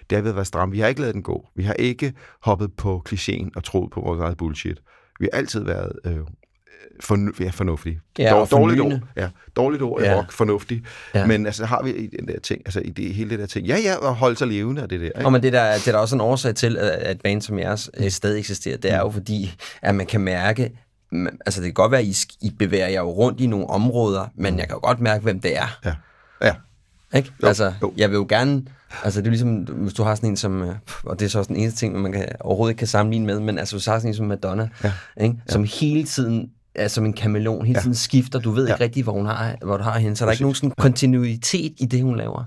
det har vi været stramme. Vi har ikke lavet den gå. Vi har ikke hoppet på klichéen og troet på vores eget bullshit. Vi har altid været øh, fornu- ja, fornuftige. Ja, og dårligt ord. Ja, dårligt ord Ja. rock, fornuftig. Ja. Men altså har vi den der ting, altså i det, hele det der ting. Ja, ja, og holde sig levende og det der. Ikke? Og men det, der, det er der også en årsag til, at at et band som jeres øh, stadig eksisterer. Det er jo fordi, at man kan mærke, altså det kan godt være, at I, I bevæger jer jo rundt i nogle områder, men jeg kan jo godt mærke, hvem det er. Ja. Ja. Ikke? Jo, altså, jo. jeg vil jo gerne, altså det er ligesom, hvis du har sådan en som, øh, og det er så også den eneste ting, man kan, overhovedet ikke kan sammenligne med, men altså hvis du har sådan en som Madonna, Ja. ikke? som hele tiden er som en kameleon, hele tiden skifter, du ved Ja. ikke rigtig, hvor, hun har, hvor du har hende, så der er ikke Præcis. nogen sådan kontinuitet i det, hun laver,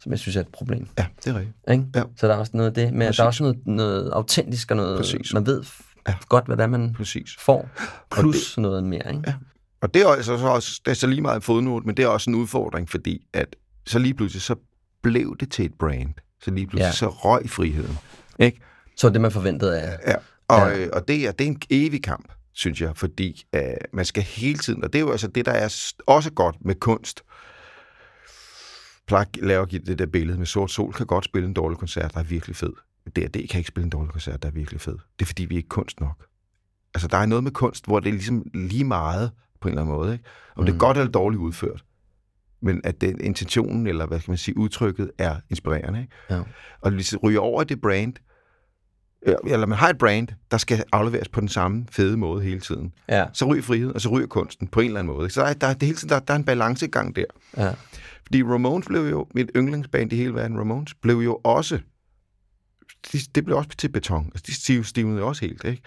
som jeg synes er et problem. ja, det er rigtigt. Ikke? Ja. Så der er også noget af det, men Præcis. der er også noget, noget autentisk og noget, Præcis. man ved Ja. godt, hvad det er, man Præcis. får, plus det, noget mere. Ikke? Ja. Og det er altså så også, det er så lige meget en fodnote, men det er også en udfordring, fordi at så lige pludselig, så blev det til et brand. Så lige pludselig, Ja. ja. så røg friheden. Ikke? Så det, man forventede af. Ja. Og, Ja. ja. Øh, og det, er, det er en evig kamp, synes jeg, fordi øh, man skal hele tiden, og det er jo altså det, der er også godt med kunst, plejer at lave at give det der billede med sort sol, kan godt spille en dårlig koncert, der er virkelig fed. Det, det kan ikke spille en dårlig koncert, der er virkelig fed. Det er fordi, vi er ikke kunst nok. Altså, der er noget med kunst, hvor det er ligesom lige meget på en eller anden måde. Ikke? Om mm. det er Mm. godt eller dårligt udført. Men at den intentionen, eller hvad skal man sige, udtrykket er inspirerende. Ikke? Ja. Og hvis det ryger over det brand, eller man har et brand, der skal afleveres på den samme fede måde hele tiden, Ja, så ryger friheden, og så ryger kunsten på en eller anden måde. Så der er, der, er, det hele tiden, der, der er en balancegang der. ja. Fordi Ramones blev jo, mit yndlingsband i hele verden, Ramones, blev jo også, de, det blev også til beton. Altså, de stiv, stivnede også helt, ikke?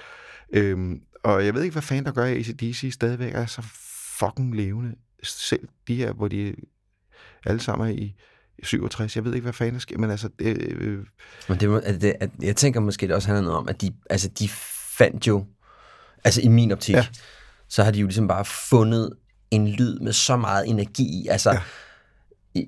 Øhm, og jeg ved ikke, hvad fanden der gør, at ACDC stadigvæk er så fucking levende. Selv de her, hvor de alle sammen er i 67. Jeg ved ikke, hvad fanden der sker, men altså... Det, øh, Men det, må- at det, at, jeg tænker måske, det også handler noget om, at de, altså, de fandt jo, altså i min optik. Ja. så har de jo ligesom bare fundet en lyd med så meget energi i. Altså, ja.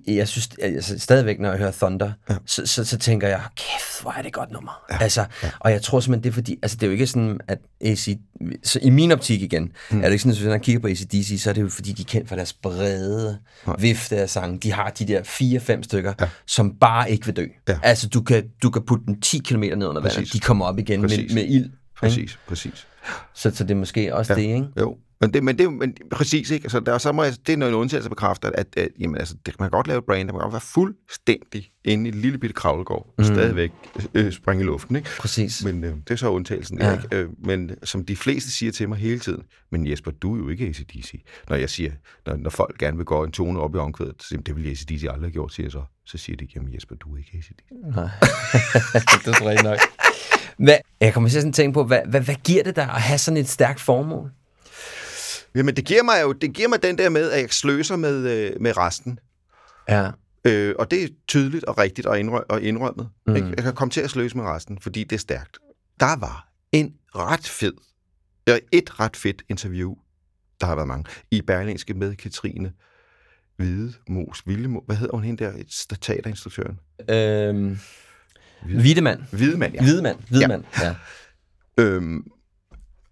Jeg synes altså, stadigvæk, når jeg hører Thunder, ja. Så, så, så tænker jeg, kæft, hvor er det et godt nummer. Ja. Altså, ja. Og jeg tror simpelthen, det er fordi, altså det er jo ikke sådan, at AC, så i min optik igen, mm. er det ikke sådan, at hvis man kigger på ACDC, så er det jo fordi, de er kendt for deres brede Nej. vifte af sange. De har de der fire-fem stykker, ja. som bare ikke vil dø. Ja. Altså, du kan, du kan putte dem 10 km ned under vandet, de kommer op igen med, Præcis. med ild. Ikke? præcis, præcis. Så, så det er måske også ja. det, ikke? Jo, men det, men det, er men præcis ikke. Altså, der, så må jeg, det er noget undtagelse bekræfter, at, at jamen, altså, det, man kan godt lave et brand, der man kan godt være fuldstændig inde i et lille bitte kravlegård, og Mm. stadigvæk øh, springe i luften, ikke? Præcis. Men øh, det er så undtagelsen. Ja. Ikke? Øh, men som de fleste siger til mig hele tiden, men Jesper, du er jo ikke ACDC. Når jeg siger, når, når folk gerne vil gå en tone op i omkvædet, så siger de, det ville ACDC aldrig have gjort, siger jeg så. Så siger de, jamen Jesper, du er ikke ACDC. Nej. det er rigtigt nok. Hvad, jeg kommer til at sådan tænke på, hvad, hvad, hvad giver det dig at have sådan et stærkt formål? Jamen det giver mig jo det giver mig den der med, at jeg sløser med, øh, med resten. Ja. Øh, og det er tydeligt og rigtigt og, indrø- og indrømmet. Mm. Ikke? Jeg kan komme til at sløse med resten, fordi det er stærkt. Der var en ret fed, ja, et ret fedt interview, der har været mange, i Berlingske med Katrine Hvide Mos, Vildemo, hvad hedder hun hende der, teaterinstruktøren? Øhm, Hvidemand. Hvidemand, ja. Hvidemand. Hvidemand. Ja. Øhm,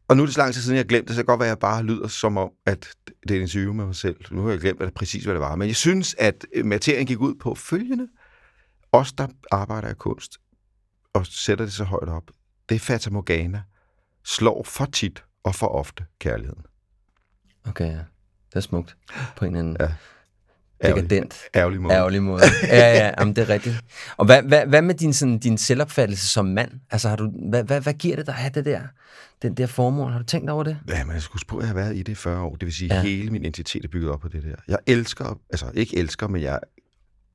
og nu er det så lang tid siden, jeg har glemt det, så det kan godt være, at jeg bare lyder som om, at det er en interview med mig selv. Nu har jeg glemt hvad det, præcis, hvad det var. Men jeg synes, at øh, materien gik ud på følgende. Os, der arbejder i kunst, og sætter det så højt op, det er Fata Morgana, slår for tit og for ofte kærligheden. Okay, ja. Det er smukt. På en eller anden Ja. Dekadent, Ærgerlig måde. ærgerlig måde. Ja, ja, jamen, det er rigtigt. Og hvad, hvad, hvad med din, sådan, din selvopfattelse som mand? Altså, har du, hvad, hvad, hvad giver det dig at have det der, den der formål? Har du tænkt over det? Ja, men jeg skulle på, at jeg har været i det i 40 år. Det vil sige, Ja. hele min identitet er bygget op på det der. Jeg elsker, altså ikke elsker, men jeg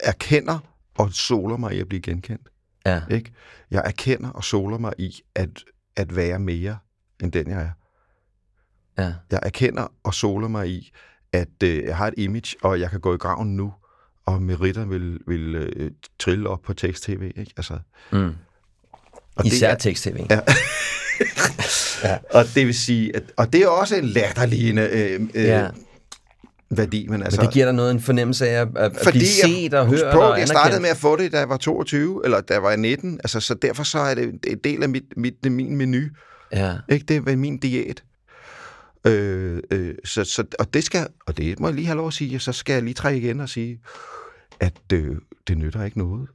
erkender og soler mig i at blive genkendt. Ja. Ikke? Jeg erkender og soler mig i at, at være mere end den, jeg er. Ja. Jeg erkender og soler mig i, at øh, jeg har et image, og jeg kan gå i graven nu og meritter vil, vil øh, trille op på tekst-tv. Ikke? Altså, Mm. og Især tekst-tv. Ja. Og det vil sige, at, og det er også en latterligende øh, øh, Ja. ja. værdi, men altså... Men det giver dig noget en fornemmelse af at, at fordi blive set og hørt på, og jeg startede med at få det, da jeg var 22, eller da jeg var 19, altså, så derfor så er det en del af mit, mit, min menu. Ja. Ikke? Det er min diæt. Øh, øh, så, så, og det skal, og det må jeg lige have lov at sige, så skal jeg lige trække igen og sige, at øh, det nytter ikke noget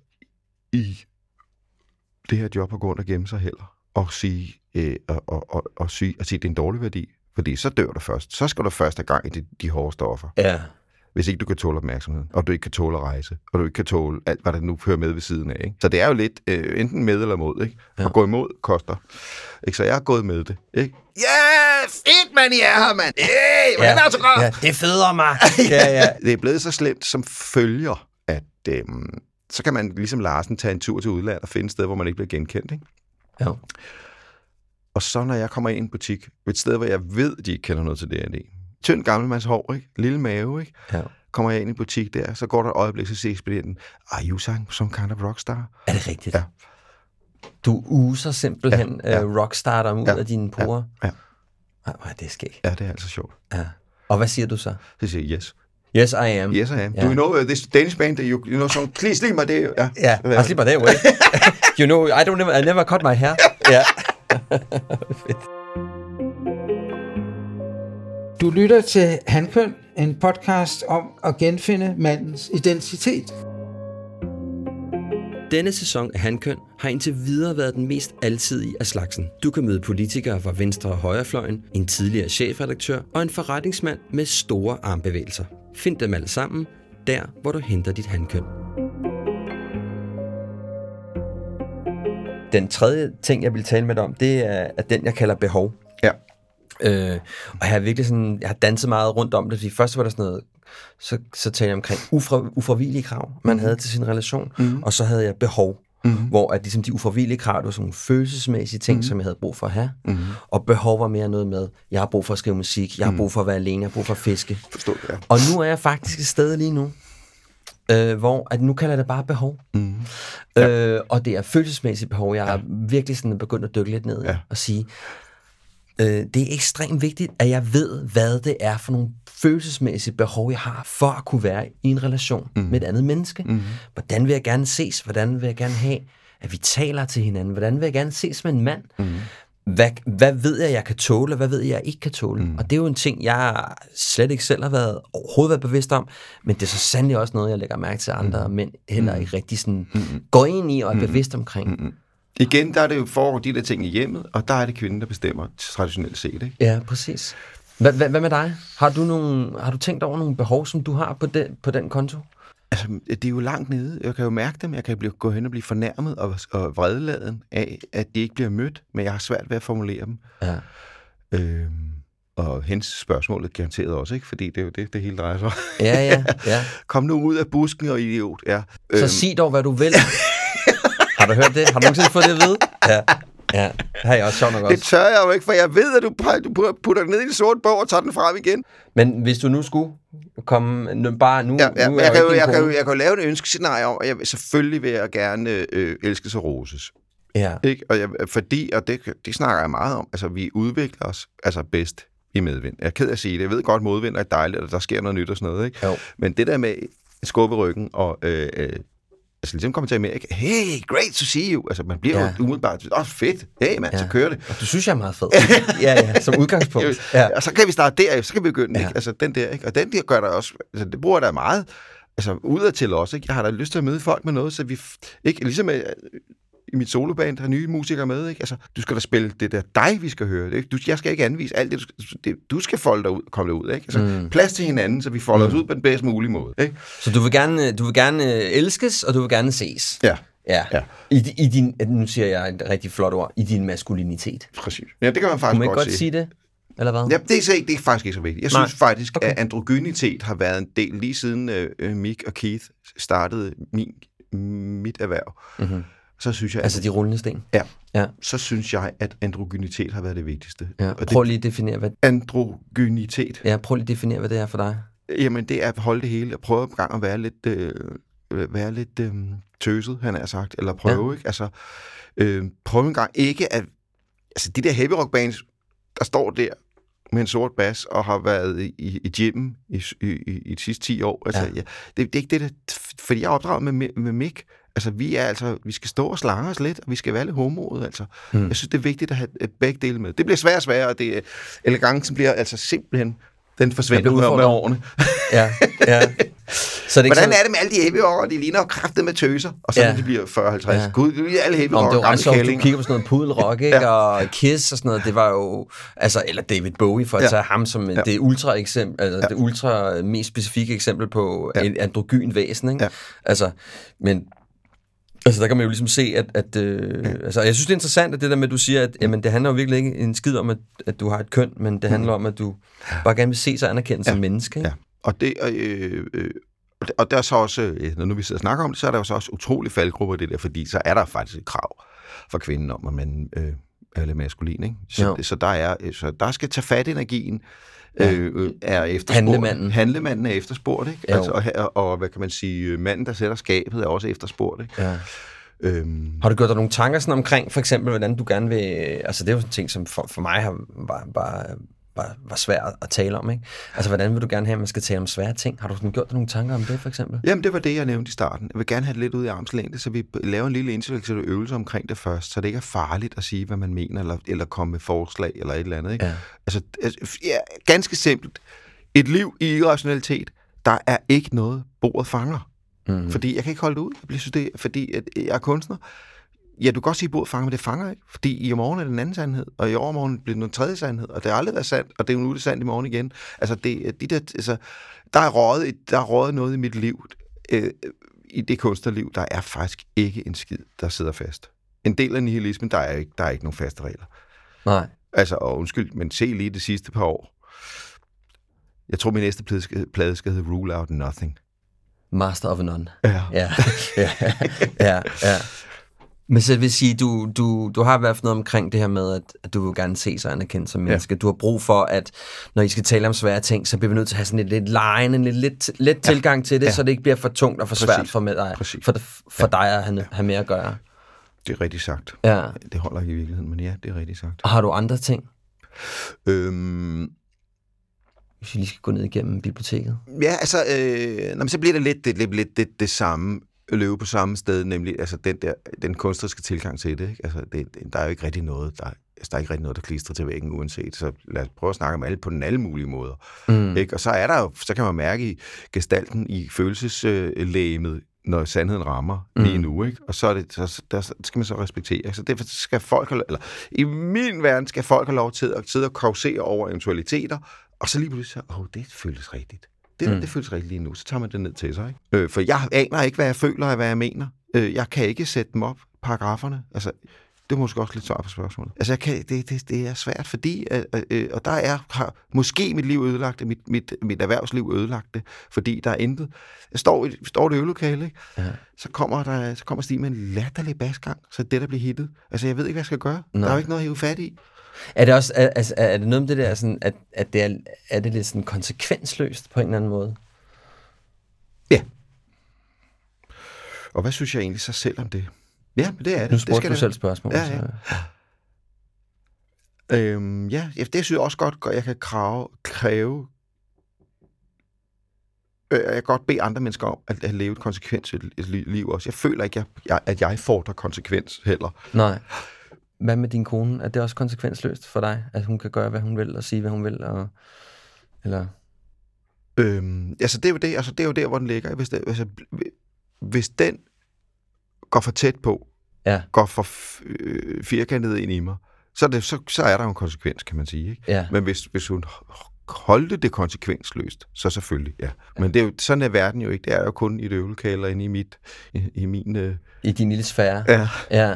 i det her job at gå rundt og gemme sig heller, og sige, øh, og, og, og, og sige, at sige, at det er en dårlig værdi, fordi så dør du først. Så skal du først have gang i de, de hårde stoffer, Ja hvis ikke du kan tåle opmærksomheden, og du ikke kan tåle at rejse, og du ikke kan tåle alt, hvad der nu hører med ved siden af. Ikke? Så det er jo lidt øh, enten med eller mod. Ikke? Ja. Ja. At gå imod koster. Ikke? Så jeg har gået med det. Ikke? Ja, yeah, fedt, man, I er her, mand. Hey, hvordan er autograf? ja, det føder mig. ja, ja. Det er blevet så slemt som følger, at øhm, så kan man ligesom Larsen tage en tur til udlandet og finde et sted, hvor man ikke bliver genkendt. Ikke? Jo. Og så når jeg kommer ind i en butik, et sted, hvor jeg ved, de ikke kender noget til D&D. Tynd gammelmands hår, ikke? lille mave, ikke? Ja. kommer jeg ind i butik der, så går der et øjeblik, så siger ekspedienten, are you sang some kind of rockstar? Er det rigtigt? Ja. Du user simpelthen ja, Ja, ja. ja. Uh, rockstar ud Ja, af dine porer? ja. Ej, hvor er det skægt. Ja, det er altså sjovt. Ja. Og hvad siger du så? Så siger jeg, yes. Yes, I am. Yes, I am. Ja. Do you know uh, this Danish band, that you, you know, some, please leave my day. Ja, Ja, I sleep that way. you know, I don't never, I never cut my hair. Ja. Fedt. Du lytter til Handkøn, en podcast om at genfinde mandens identitet. Denne sæson af Handkøn har indtil videre været den mest alsidige af slagsen. Du kan møde politikere fra venstre og højrefløjen, en tidligere chefredaktør og en forretningsmand med store armbevægelser. Find dem alle sammen der, hvor du henter dit handkøn. Den tredje ting, jeg vil tale med dig om, det er, er den, jeg kalder behov. Ja. Øh, og jeg har virkelig sådan, jeg har danset meget rundt om det, fordi først var der sådan noget, så, så talte jeg omkring ufra, ufravigelige krav, man havde til sin relation, mm. og så havde jeg behov, mm. hvor at ligesom de ufravigelige krav, det var sådan nogle følelsesmæssige ting, mm. som jeg havde brug for at have, mm. og behov var mere noget med, jeg har brug for at skrive musik, jeg har brug for at være alene, jeg har brug for at fiske. Forstår ja. Og nu er jeg faktisk et sted lige nu, øh, hvor at nu kalder jeg det bare behov. Mm. Ja. Øh, og det er følelsesmæssigt behov. Jeg har virkelig sådan begyndt at dykke lidt ned ja. Ja. og sige, øh, det er ekstremt vigtigt, at jeg ved, hvad det er for nogle følelsesmæssige behov, jeg har for at kunne være i en relation mm. med et andet menneske. Mm. Hvordan vil jeg gerne ses? Hvordan vil jeg gerne have, at vi taler til hinanden? Hvordan vil jeg gerne ses som en mand? Mm. Hvad, hvad ved jeg, jeg kan tåle, og hvad ved jeg, jeg ikke kan tåle? Mm. Og det er jo en ting, jeg slet ikke selv har været overhovedet været bevidst om, men det er så sandelig også noget, jeg lægger mærke til andre mm. mænd heller ikke rigtig sådan mm. går ind i og er bevidst omkring. Mm. Igen, der er det jo foregår de der ting i hjemmet, og der er det kvinden, der bestemmer traditionelt set. Ikke? Ja, præcis. Hvad, hvad, hvad med dig? Har du, nogle, har du tænkt over nogle behov, som du har på den, på den konto? Altså, det er jo langt nede. Jeg kan jo mærke dem. Jeg kan blive, gå hen og blive fornærmet og, og vredeladen af, at de ikke bliver mødt, men jeg har svært ved at formulere dem. Ja. Øhm, og hens spørgsmålet garanteret også, ikke? Fordi det er jo det, det hele drejer sig om. Ja, ja, ja. Kom nu ud af busken og idiot. Ja. Så sig dog, hvad du vil. har du hørt det? Har du nogensinde fået det at vide? Ja. Ja, det har jeg også sjovt nok Det også. tør jeg jo ikke, for jeg ved, at du, du putter den ned i en sort bog og tager den frem igen. Men hvis du nu skulle komme bare nu... Ja, ja, nu er jeg, kan jo, jeg, kan jo, jeg kan jo lave et ønskescenarie om, at jeg, selvfølgelig vil jeg gerne øh, elskes og roses. Ja, Ikke? Og jeg, fordi, og det, det snakker jeg meget om, altså vi udvikler os altså bedst i medvind. Jeg er ked af at sige det. Jeg ved godt, modvind er dejligt, og der sker noget nyt og sådan noget. Ikke? Jo. Men det der med skubbe ryggen og øh, øh, altså ligesom komme til Amerika, hey, great to see you. Altså man bliver Ja. jo umiddelbart, åh oh, fedt, hey mand, ja. så kører det. og du synes, jeg er meget fed. ja, ja, som udgangspunkt. Ja. Og så kan vi starte der, så kan vi begynde, Ja. ikke? Altså den der, ikke? Og den der gør der også, altså det bruger der meget, altså udadtil også, ikke? Jeg har da lyst til at møde folk med noget, så vi, ikke? Ligesom øh, i mit soloband har nye musikere med, ikke? Altså, du skal da spille det der dig, vi skal høre. Ikke? Du, jeg skal ikke anvise alt det, du skal, det, du skal folde dig ud, komme derud, ikke? Altså, mm. plads til hinanden, så vi folder mm. os ud på den bedst mulige måde, ikke? Så du vil gerne, du vil gerne øh, elskes, og du vil gerne ses. Ja, Ja. Ja. I, I din, nu siger jeg et rigtig flot ord, i din maskulinitet. præcis. Ja, det kan man faktisk man godt, godt sige det? Eller hvad? Ja, det er, ikke, det er faktisk ikke så vigtigt. Jeg Nej. synes faktisk, Okay. okay. at androgynitet har været en del, lige siden øh, øh, Mick og Keith startede min, mit erhverv. Mm-hmm. Så synes jeg, Altså altså, de rullende sten. ja, Ja. så synes jeg, at androgynitet har været det vigtigste. ja. Og Prøv lige at definere, hvad, androgynitet. ja, prøv lige at definere, hvad det er for dig. Jamen, det er at holde det hele og prøve gang at være lidt, øh, være lidt øh, tøset, han har sagt, eller prøve, ja. ikke? Altså, øh, prøve en gang ikke at... Altså, de der heavy rock bands, der står der med en sort bas og har været i, i gymmen i, i, i, i de sidste 10 år. Altså, ja. Ja, det, det er ikke det, der, fordi jeg er opdraget med, med Mick. Altså, vi er altså, vi skal stå og slange os lidt, og vi skal være lidt homoet, altså. Hmm. Jeg synes, det er vigtigt at have begge dele med. Det bliver svært og sværere, og det, elegancen bliver altså simpelthen den forsvinder med, med årene. ja, ja. Så det er Hvordan er det med alle de heavy rockere? De ligner kraftet med tøser, og så ja. de bliver 40-50. Ja. Gud, det er alle heavy. Det var ret sjovt, du kigger på sådan noget pudelrock, ikke? ja. og Kiss og sådan noget. Det var jo, altså, eller David Bowie, for at ja. tage ham som ja. det ultra eksempel, altså, ja. det ultra mest specifikke eksempel på ja. androgyn væsen, ikke? Ja. Altså, men Altså, der kan man jo ligesom se, at... at øh, ja. altså, jeg synes, det er interessant, at det der med, at du siger, at jamen, det handler jo virkelig ikke en skid om, at, at du har et køn, men det handler mm. om, at du bare gerne vil se sig anerkendt ja. som menneske. Ikke? Ja, og det... Øh, øh, og der er så også, øh, når nu vi sidder og snakker om det, så er der jo så også utrolig faldgrupper det der, fordi så er der faktisk et krav for kvinden om, at man øh, er lidt maskulin. Ikke? Så, så, der er, så der skal tage fat i energien, ja. øh, er efterspurgt. Handlemanden. Handlemanden er efterspurgt, ikke? Altså, og, og, hvad kan man sige, manden, der sætter skabet, er også efterspurgt, ikke? Ja. Øhm. Har du gjort dig nogle tanker sådan omkring, for eksempel, hvordan du gerne vil... Altså, det er jo en ting, som for, for mig har, var, var, var, var svært at tale om, ikke? Altså, hvordan vil du gerne have, at man skal tale om svære ting? Har du sådan gjort dig nogle tanker om det, for eksempel? Jamen, det var det, jeg nævnte i starten. Jeg vil gerne have det lidt ud i armslængde, så vi laver en lille intellektuel øvelse omkring det først, så det ikke er farligt at sige, hvad man mener, eller, eller komme med forslag, eller et eller andet, ikke? Ja. Altså, altså, ja, ganske simpelt. Et liv i irrationalitet, der er ikke noget, bordet fanger. Mm. Fordi jeg kan ikke holde det ud. Jeg synes, det, fordi at jeg er kunstner. Ja, du kan godt sige, at bordet fanger, men det fanger ikke. Fordi i morgen er det en anden sandhed, og i overmorgen bliver det noget tredje sandhed, og det har aldrig været sandt, og det er nu det sandt i morgen igen. Altså, det, de der, altså der, er rådet, der er rådet noget i mit liv, øh, i det kunstnerliv, der er faktisk ikke en skid, der sidder fast. En del af nihilismen, der er ikke, der er ikke nogen faste regler. Nej. Altså, og undskyld, men se lige det sidste par år. Jeg tror, min næste plade skal, plade skal hedde Rule Out Nothing. Master of None. Ja. Ja, ja, ja. ja. Men så vil sige, du, du, du har i hvert fald noget omkring det her med, at, at du vil gerne se sig anerkendt som menneske. Ja. Du har brug for, at når I skal tale om svære ting, så bliver vi nødt til at have sådan et lidt lejen, en lidt, lidt, lidt ja. tilgang til det, ja. så det ikke bliver for tungt og for Præcis. svært for, med dig, for, for ja. dig at have, have mere at gøre. Det er rigtigt sagt. Ja. Det holder ikke i virkeligheden, men ja, det er rigtigt sagt. Og har du andre ting? Øhm, hvis vi lige skal gå ned igennem biblioteket? Ja, altså, øh, nå, så bliver det lidt det, lidt, lidt det, det samme løbe på samme sted, nemlig altså den der den kunstneriske tilgang til det. Ikke? Altså, det, der er jo ikke rigtig noget, der, altså, der er ikke rigtig noget, der klistrer til væggen uanset. Så lad os prøve at snakke om alle på den alle mulige måder. Mm. Ikke? Og så er der jo, så kan man mærke i gestalten i følelseslægemet, når sandheden rammer mm. lige nu, ikke? Og så, er det, så der skal man så respektere. Så derfor skal folk, eller i min verden skal folk have lov til at sidde og kausere over eventualiteter, og så lige pludselig så, åh, oh, det føles rigtigt. Det, mm. det føles rigtigt lige nu. Så tager man det ned til sig. Ikke? Øh, for jeg aner ikke, hvad jeg føler og hvad jeg mener. Øh, jeg kan ikke sætte dem op, paragraferne. Altså, det er måske også lidt svar på spørgsmålet. Altså, jeg kan, det, det, det er svært, fordi, øh, øh, og der er har måske mit liv ødelagt mit, mit, mit erhvervsliv ødelagt det, fordi der er intet. Jeg står i, står i et øvelokale, ikke? Ja. Så, kommer der, så kommer Stig med en latterlig basgang, så det der bliver hittet. Altså, jeg ved ikke, hvad jeg skal gøre. Nej. Der er jo ikke noget at hive fat i. Er det også, er, altså, er det noget med det der, sådan, at, at det er, er det lidt sådan konsekvensløst på en eller anden måde? Ja. Og hvad synes jeg egentlig så selv om det? Ja, men det er det. Nu spurgte det skal du det. selv spørgsmål. Ja, ja. Øhm, ja, det synes jeg også godt, at jeg kan krave, kræve øh, jeg kan godt bede andre mennesker om at, at leve et konsekvens et liv også. Jeg føler ikke, at jeg fordrer konsekvens heller. Nej. Hvad med din kone? Er det også konsekvensløst for dig, at hun kan gøre, hvad hun vil, og sige, hvad hun vil? Og, eller? Øhm, altså, det er, jo det, altså, det er jo der, hvor den ligger. Hvis, det, altså, hvis den går for tæt på, ja. går for øh, firkantet ind i mig, så er, det, så, så er der jo en konsekvens, kan man sige. Ikke? Ja. Men hvis, hvis hun holdte det konsekvensløst, så selvfølgelig, ja. Men det er jo, sådan er verden jo ikke. Det er jo kun i et øvelokale inde i, mit, i, i min... Øh... I din lille sfære. Ja. ja.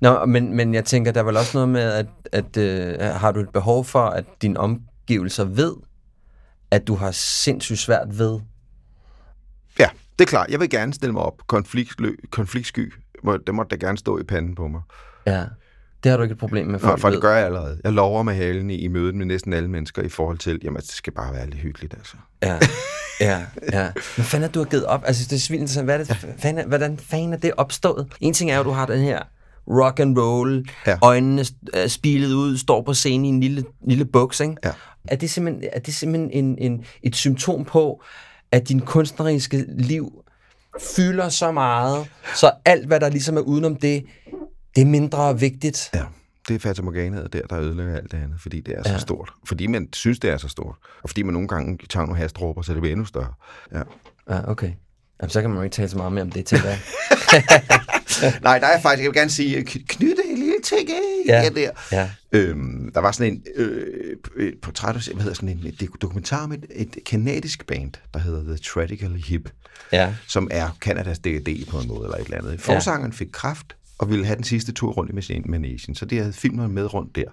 Nå, men, men jeg tænker, der er vel også noget med, at, at øh, har du et behov for, at dine omgivelser ved, at du har sindssygt svært ved? Ja, det er klart. Jeg vil gerne stille mig op konfliktsky. Det måtte da gerne stå i panden på mig. Ja. Det har du ikke et problem med, Nå, folk for ved. det gør jeg allerede. Jeg lover med halen i, i mødet med næsten alle mennesker i forhold til, jamen, det skal bare være lidt hyggeligt, altså. Ja, ja, ja. Hvad fanden er du har givet op? Altså, det er interessant. Hvad er det, fanden, er- hvordan fanden er det opstået? En ting er jo, at du har den her rock and roll, Ja. øjnene er spilet ud, står på scenen i en lille, lille buks, ikke? Ja. Er det simpelthen, er det simpelthen en, en, et symptom på, at din kunstneriske liv fylder så meget, så alt, hvad der ligesom er udenom det, det er mindre vigtigt? Ja, det er Fata Morganaet der, der ødelægger alt det andet, fordi det er så Ja. stort. Fordi man synes, det er så stort. Og fordi man nogle gange tager nogle hastråber, så det bliver endnu større. Ja. Ja, okay. Jamen, så kan man jo ikke tale så meget mere om det, tænker jeg. Nej, der er faktisk, jeg vil gerne sige, kn- knytte en lille ting af Ja. ja. der. Ja. Øhm, der var sådan en øh, et portræt, hvad hedder sådan en et dokumentar om et, et kanadisk band, der hedder The Tradical Hip, Ja. som er Kanadas D&D på en måde, eller et eller andet. Forsangeren fik kraft og ville have den sidste tur rundt i Managen, så de havde filmet med rundt der.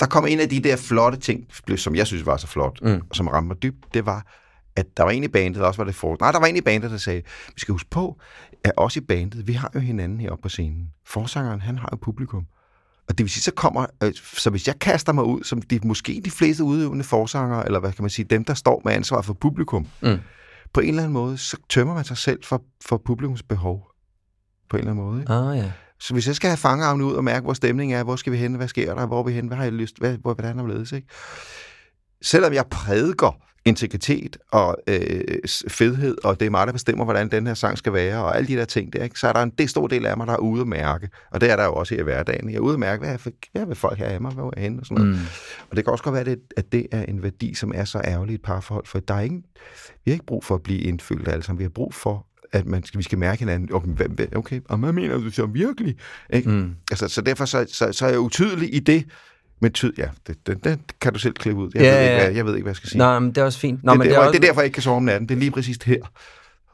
Der kom en af de der flotte ting, som jeg synes var så flot, mm. og som ramte mig dybt, det var, at der var en i bandet, der også var det for... Nej, der var en i bandet, der sagde, vi skal huske på, at også i bandet, vi har jo hinanden heroppe på scenen. Forsangeren, han har jo publikum. Og det vil sige, så kommer, øh, så hvis jeg kaster mig ud, som de, måske de fleste udøvende forsanger, eller hvad kan man sige, dem, der står med ansvar for publikum, Mm. på en eller anden måde, så tømmer man sig selv for, for publikums behov. På en eller anden måde. Ikke? Ah, ja. Så hvis jeg skal have fangearmene ud og mærke, hvor stemningen er, hvor skal vi hen, hvad sker der, hvor er vi hen, hvad har jeg lyst, hvad, hvor, hvordan er ledes, ikke? Selvom jeg prædiker integritet og øh, fedhed, og det er mig, der bestemmer, hvordan den her sang skal være, og alle de der ting der, ikke? så er der en det stor del af mig, der er ude at mærke. Og det er der jo også i hverdagen. Jeg er ude at mærke, hvad, for, hvad vil folk have af mig, hvor er jeg henne, og sådan noget. Mm. Og det kan også godt være, at det, at det er en værdi, som er så ærgerlig i et parforhold, for der er ingen, vi har ikke brug for at blive indfølt alle sammen. Vi har brug for, at man, skal- vi skal mærke hinanden. Okay, hvad- okay og hvad mener du så virkelig? Ikke? Mm. Altså, så derfor så, så, så er jeg utydelig i det, men tyd, ja, det, det, det kan du selv klippe ud. Jeg, Ja, ved, ikke, hvad, jeg ved ikke, hvad jeg skal sige. Nå, men det er også fint. Nå, det, men det, det er, er, også... det er derfor, jeg ikke kan sove om natten. Det er lige præcis her.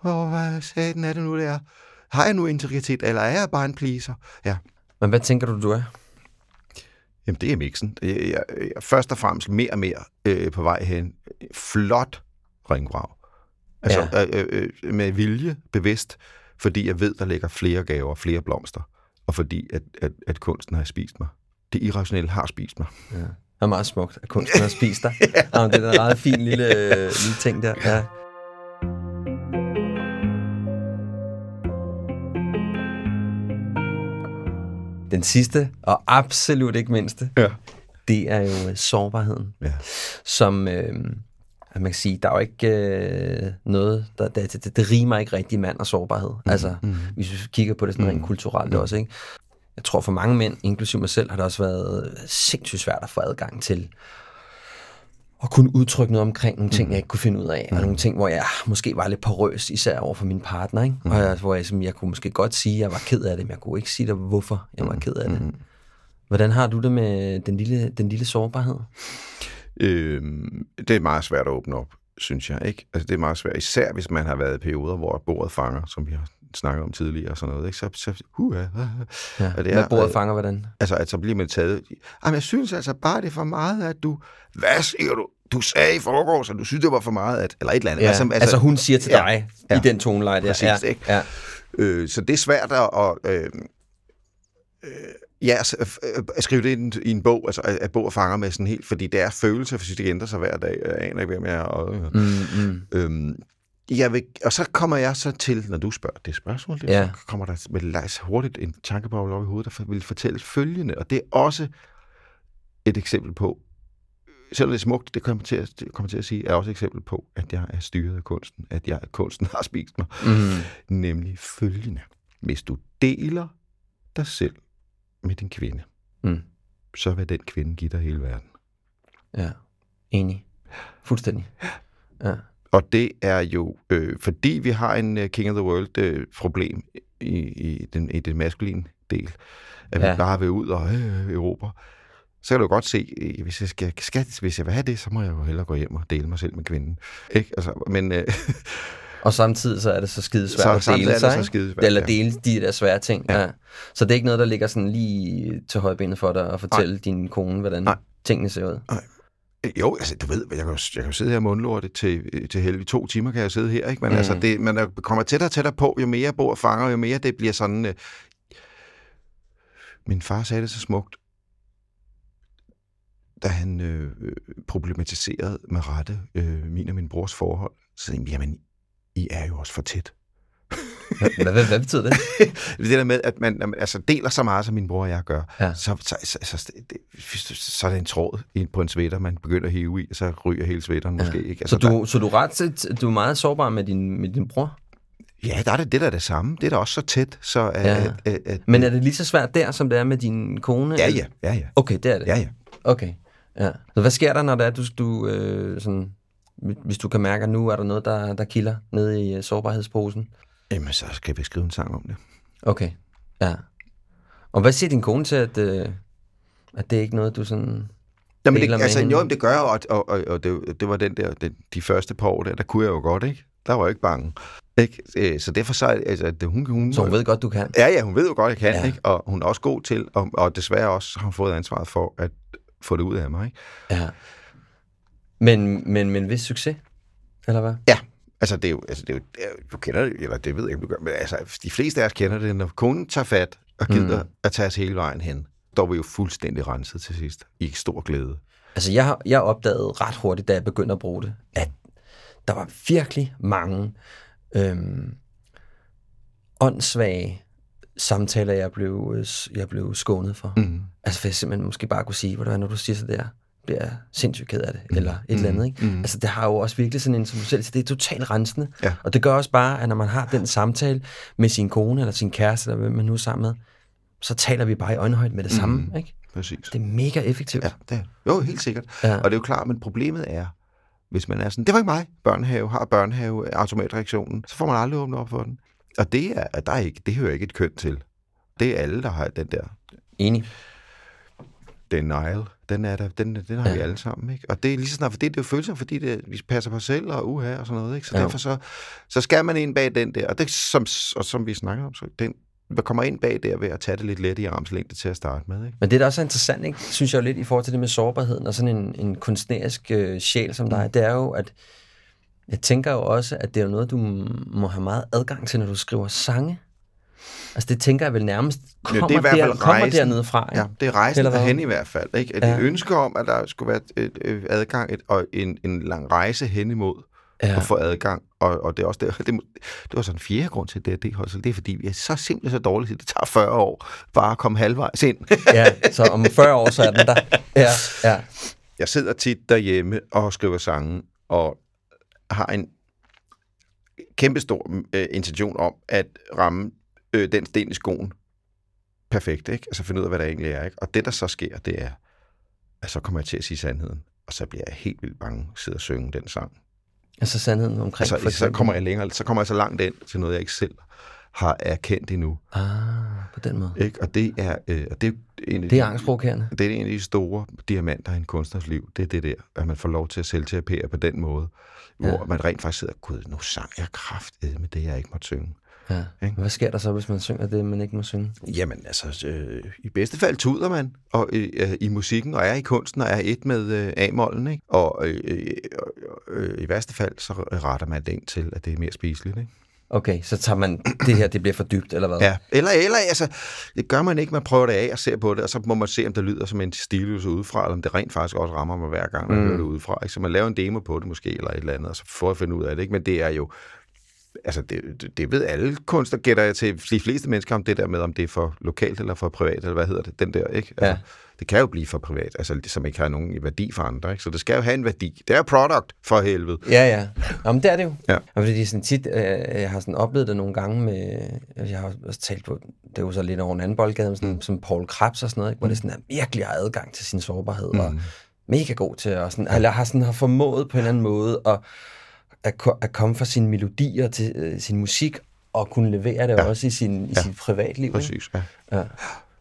Åh, hvad satan er det nu, det er? Har jeg nu integritet, eller er jeg bare en pleaser? Ja. Men hvad tænker du, du er? Jamen, det er mixen. Jeg, jeg, jeg, først og fremmest mere og mere øh, på vej hen. Flot ringvrag. Altså ja. øh, øh, med vilje, bevidst, fordi jeg ved, der ligger flere gaver, flere blomster, og fordi at, at, at kunsten har spist mig. Det irrationelle har spist mig. Ja. Det er meget smukt, at kunsten har spist dig. ja. Nå, det er en ret fin lille, øh, lille ting der. Ja. Den sidste, og absolut ikke mindste, Ja. det er jo øh, sårbarheden. Ja. Som, øh, at man kan sige, der er jo ikke øh, noget, der, det, det, det rimer ikke rigtig mand og sårbarhed. Mm, altså, mm. hvis vi kigger på det sådan rent kulturelt Mm. også, ikke? Jeg tror for mange mænd, inklusive mig selv, har det også været sindssygt svært at få adgang til at kunne udtrykke noget omkring nogle ting, jeg ikke kunne finde ud af, og nogle ting, hvor jeg måske var lidt porøs, især over for min partner, ikke? Og jeg, hvor jeg, som jeg kunne måske godt sige, at jeg var ked af det, men jeg kunne ikke sige dig, hvorfor jeg var ked af det. Hvordan har du det med den lille, den lille sårbarhed? Øhm, det er meget svært at åbne op, synes jeg. ikke. Altså, det er meget svært, især hvis man har været i perioder, hvor bordet fanger, som vi har snakket om tidligere og sådan noget. Ikke? Så, så uh, Ja. Og det Hvad er- bordet øh, fanger, hvordan? Altså, at så bliver man taget... Jamen, jeg synes altså bare, det er for meget, at du... Hvad siger du? Du sagde i forgårs, at du synes, det var for meget, at... Eller et eller andet. Ja, altså, altså, altså hun siger til dig ja. i den toneleje der. Præcis, ja, ikke? Ja. Øh, så det er svært at... øh, øh, ja, altså, øh, at skrive det i en, i en bog, altså at, bog fanger med sådan helt, fordi det er følelser, for det ændrer sig hver dag. Jeg aner ikke, hvem jeg er. Og, Mm, mm. Øhm, jeg vil, og så kommer jeg så til, når du spørger det spørgsmål, det, Ja. så kommer der med hurtigt en tankeboble op i hovedet, der vil fortælle følgende, og det er også et eksempel på, selvom det er smukt, det kommer til at, det kommer til at sige, er også et eksempel på, at jeg er styret af kunsten, at jeg, kunsten har spist mig. Mm. Nemlig følgende. Hvis du deler dig selv med din kvinde, Mm. så vil den kvinde give dig hele verden. Ja, enig. Fuldstændig. Ja. Og det er jo, øh, fordi vi har en uh, King of the World-problem i, i, den, i den maskuline del, at ja. Vi bare vil ud og øh, Europa, så kan du godt se, øh, hvis jeg, skal, skal, hvis jeg vil have det, så må jeg jo hellere gå hjem og dele mig selv med kvinden. Ikke? Altså, men øh, Og samtidig så er det så skide svært Så at dele sig, så ikke? skidesvært, Eller ja. dele de der svære ting. Ja. Ja. Så det er ikke noget, der ligger sådan lige til højbenet for dig at fortælle Nej. din kone, hvordan Nej. tingene ser ud. jo, altså, du ved, jeg kan, jo, jeg kan jo sidde her og mundlorte til, til helvede. To timer kan jeg sidde her, ikke? Men Mm. altså, det, man er- kommer tættere og tættere på, jo mere jeg bor og fanger, jo mere det bliver sådan... Øh, min far sagde det så smukt. da han øh, problematiserede med rette øh, min og min brors forhold, så sagde han, jamen, I er jo også for tæt. Hvad, hvad, hvad betyder det? det der med, at man, man altså, deler så meget, som min bror og jeg gør, Ja. så, så, så, så, det, så er det en tråd på en sweater, man begynder at hive i, og så ryger hele sweateren måske. Ikke? Altså, Så du, så du ret set, du er meget sårbar med din, med din bror? Der, ja, der er det, det der er det samme. Det er da også så tæt, så Ja. at, at, at Men er det lige så svært der, som det er med din kone? Ja, ja, ja, ja. Okay, det er det. Ja, ja. Okay. Ja. Så hvad sker der, når det er, du, du øh, sådan, hvis du kan mærke, at nu er der noget, der, der kilder nede i øh, sårbarhedsposen? Jamen, så skal vi skrive en sang om det. Okay, ja. Og hvad siger din kone til, at, øh, at det er ikke noget, du sådan... Jamen, det, altså, hende. jo, det gør jeg, og, og, og, og det, det var den der, den, de første par år der, der kunne jeg jo godt, ikke? Der var jeg ikke bange. Ikke? Øh, Så derfor så, altså, det, hun, hun, Så hun ved godt, du kan. Ja, ja, hun ved jo godt, jeg kan, Ja. ikke? Og hun er også god til, og, og desværre også har hun fået ansvaret for at få det ud af mig, ikke? Ja. Men, men, men vis succes, eller hvad? Ja, altså det er jo, altså det er jo, det er jo du kender det, eller det ved jeg ikke, du gør, men altså de fleste af os kender det, når konen tager fat og gider mm. at tage os hele vejen hen, der var vi jo fuldstændig renset til sidst, i stor glæde. Altså, jeg, jeg opdagede ret hurtigt, da jeg begyndte at bruge det, at der var virkelig mange øhm, åndssvage samtaler, jeg blev, øh, jeg blev skånet for. Mm. Altså, for jeg simpelthen måske bare kunne sige, hvordan når du siger så der, bliver sindssygt ked af det, mm. eller et mm. eller andet, ikke? Mm. Altså, det har jo også virkelig sådan en, som du selv det er totalt rensende. Ja. Og det gør også bare, at når man har den samtale med sin kone, eller sin kæreste, eller hvem man nu er sammen med, så taler vi bare i øjenhøjde med det samme, Mm. ikke? Præcis. Det er mega effektivt. Ja, det er. Jo, helt sikkert. Ja. Og det er jo klart, men problemet er, hvis man er sådan, det var ikke mig, børnehave, har børnehave automatreaktionen, så får man aldrig åbnet op for den. Og det, er, der er ikke, det hører ikke et køn til. Det er alle, der har den der Enig. denial. Den, er der, den, den har ja. vi alle sammen. Ikke? Og det er lige så snart, fordi det er jo følelser, fordi det, vi passer på os selv og uha og sådan noget. Ikke? Så Ja. derfor så, så skal man ind bag den der. Og det som, og som vi snakker om, så den, man kommer ind bag der ved at tage det lidt let i armslængde til at starte med. Ikke? Men det, der også er interessant, ikke, synes jeg jo lidt i forhold til det med sårbarheden og sådan en, en kunstnerisk øh, sjæl som dig, det er jo, at jeg tænker jo også, at det er noget, du må have meget adgang til, når du skriver sange. Altså det tænker jeg vel nærmest kommer, det er i hvert der, fald kommer rejsen. dernede fra. Ikke? Ja, det er rejsen derhen i hvert fald. Ikke? At Ja. ja. ønsker om, at der skulle være et, et, adgang et, og en, en lang rejse hen imod Ja. ja. at få adgang. Og, og det er også det, det, det var sådan en fjerde grund til det, det, det er fordi, vi er så simpelthen så dårlige, at det tager 40 år bare at komme halvvejs ind. ja, så om 40 år, så er den der. Ja, ja. Jeg sidder tit derhjemme og skriver sange, og har en kæmpestor øh, intention om at ramme øh, den sten i skoen perfekt, ikke? Altså finde ud af, hvad der egentlig er, ikke? Og det, der så sker, det er, at så kommer jeg til at sige sandheden, og så bliver jeg helt vildt bange at sidde og synge den sang. Altså sandheden omkring Altså, for så kommer jeg længere, så kommer jeg så langt ind til noget, jeg ikke selv har erkendt endnu. Ah, på den måde. Ikke? Og det er, øh, og det er en af Det er de- angstprovokerende. det er en af de store diamanter i en kunstners liv. Det er det der, at man får lov til at selvterapere på den måde, hvor Ja. man rent faktisk sidder, gud, nu sang jeg kraftedet med det, jeg ikke måtte synge. Ja. Ikke? Hvad sker der så, hvis man synger det, man ikke må synge? Jamen altså, øh, i bedste fald tuder man og, øh, i musikken, og er i kunsten, og er et med øh, A-mollen, ikke? Og øh, øh, øh, i værste fald, så retter man det ind til, at det er mere spiseligt, ikke? Okay, så tager man det her, det bliver for dybt, eller hvad? Ja, eller, eller altså, det gør man ikke, man prøver det af og ser på det, og så må man se, om det lyder som en stilus udefra, eller om det rent faktisk også rammer mig hver gang, man Mm. mm. hører det udefra. Ikke? Så man laver en demo på det måske, eller et eller andet, og så får jeg finde ud af det. Ikke? Men det er jo, altså det, det, ved alle kunstner, gætter jeg til de fleste mennesker, om det der med, om det er for lokalt eller for privat, eller hvad hedder det, den der, ikke? Altså, Ja. Det kan jo blive for privat, altså som ikke har nogen værdi for andre, ikke? Så det skal jo have en værdi. Det er product, for helvede. Ja, ja. Jamen, det er det jo. Ja. Og fordi det sådan tit, øh, jeg har sådan oplevet det nogle gange med, øh, jeg har også talt på, det er jo så lidt over en anden boldgade, sådan, mm. som Paul Krebs og sådan noget, ikke? hvor det sådan er virkelig har adgang til sin sårbarhed, mm. og mega god til at sådan, eller har sådan har formået på en eller anden måde at, at, at komme fra sine melodier til øh, sin musik, og kunne levere det ja. også i, sin, i Ja. sit privatliv. Ikke? Præcis, ja. Ja.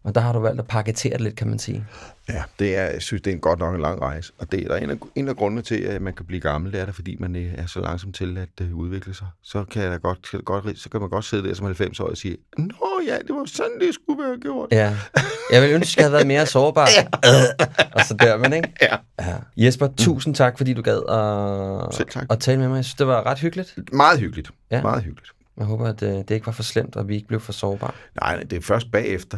Og der har du valgt at paketere det lidt, kan man sige. Ja, det er, jeg synes, det er en godt nok en lang rejse. Og det er der en af, en af grundene til, at man kan blive gammel, det er der, fordi man øh, er så langsom til at uh, udvikle sig. Så kan, jeg da godt, så, godt, så kan man godt sidde der som 90 år og sige, Nå ja, det var sådan, det skulle være gjort. Ja. Jeg vil ønske, at jeg havde været mere sårbar. ja. Og så dør man, ikke? Ja. ja. Jesper, tusind tak, fordi du gad at, at tale med mig. Jeg synes, det var ret hyggeligt. Meget hyggeligt. Ja. Meget hyggeligt. Jeg håber, at øh, det ikke var for slemt, og vi ikke blev for sårbare. Nej, det er først bagefter,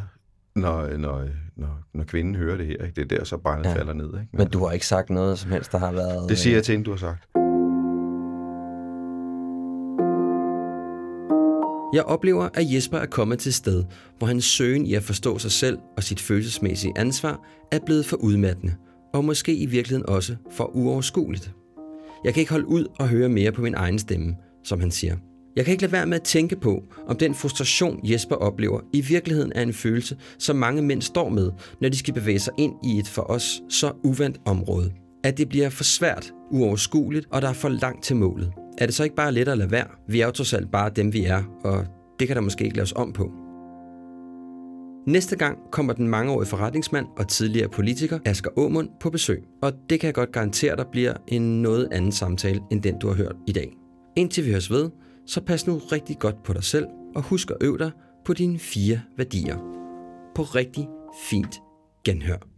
når, når, når, når kvinden hører det her. Ikke? Det er der, så barnet ja. falder ned. Ikke? Men du har ikke sagt noget som helst, der har været... Det siger jeg til hende, du har sagt. Jeg oplever, at Jesper er kommet til sted, hvor hans søgen i at forstå sig selv og sit følelsesmæssige ansvar er blevet for udmattende, og måske i virkeligheden også for uoverskueligt. Jeg kan ikke holde ud og høre mere på min egen stemme, som han siger. Jeg kan ikke lade være med at tænke på, om den frustration, Jesper oplever, i virkeligheden er en følelse, som mange mænd står med, når de skal bevæge sig ind i et for os så uvandt område. At det bliver for svært, uoverskueligt, og der er for langt til målet. Er det så ikke bare let at lade være? Vi er jo trods alt bare dem, vi er, og det kan der måske ikke laves om på. Næste gang kommer den mangeårige forretningsmand og tidligere politiker Asger Aumund på besøg, og det kan jeg godt garantere der bliver en noget anden samtale end den, du har hørt i dag. Indtil vi høres ved, så pas nu rigtig godt på dig selv, og husk at øve dig på dine fire værdier. På rigtig fint genhør.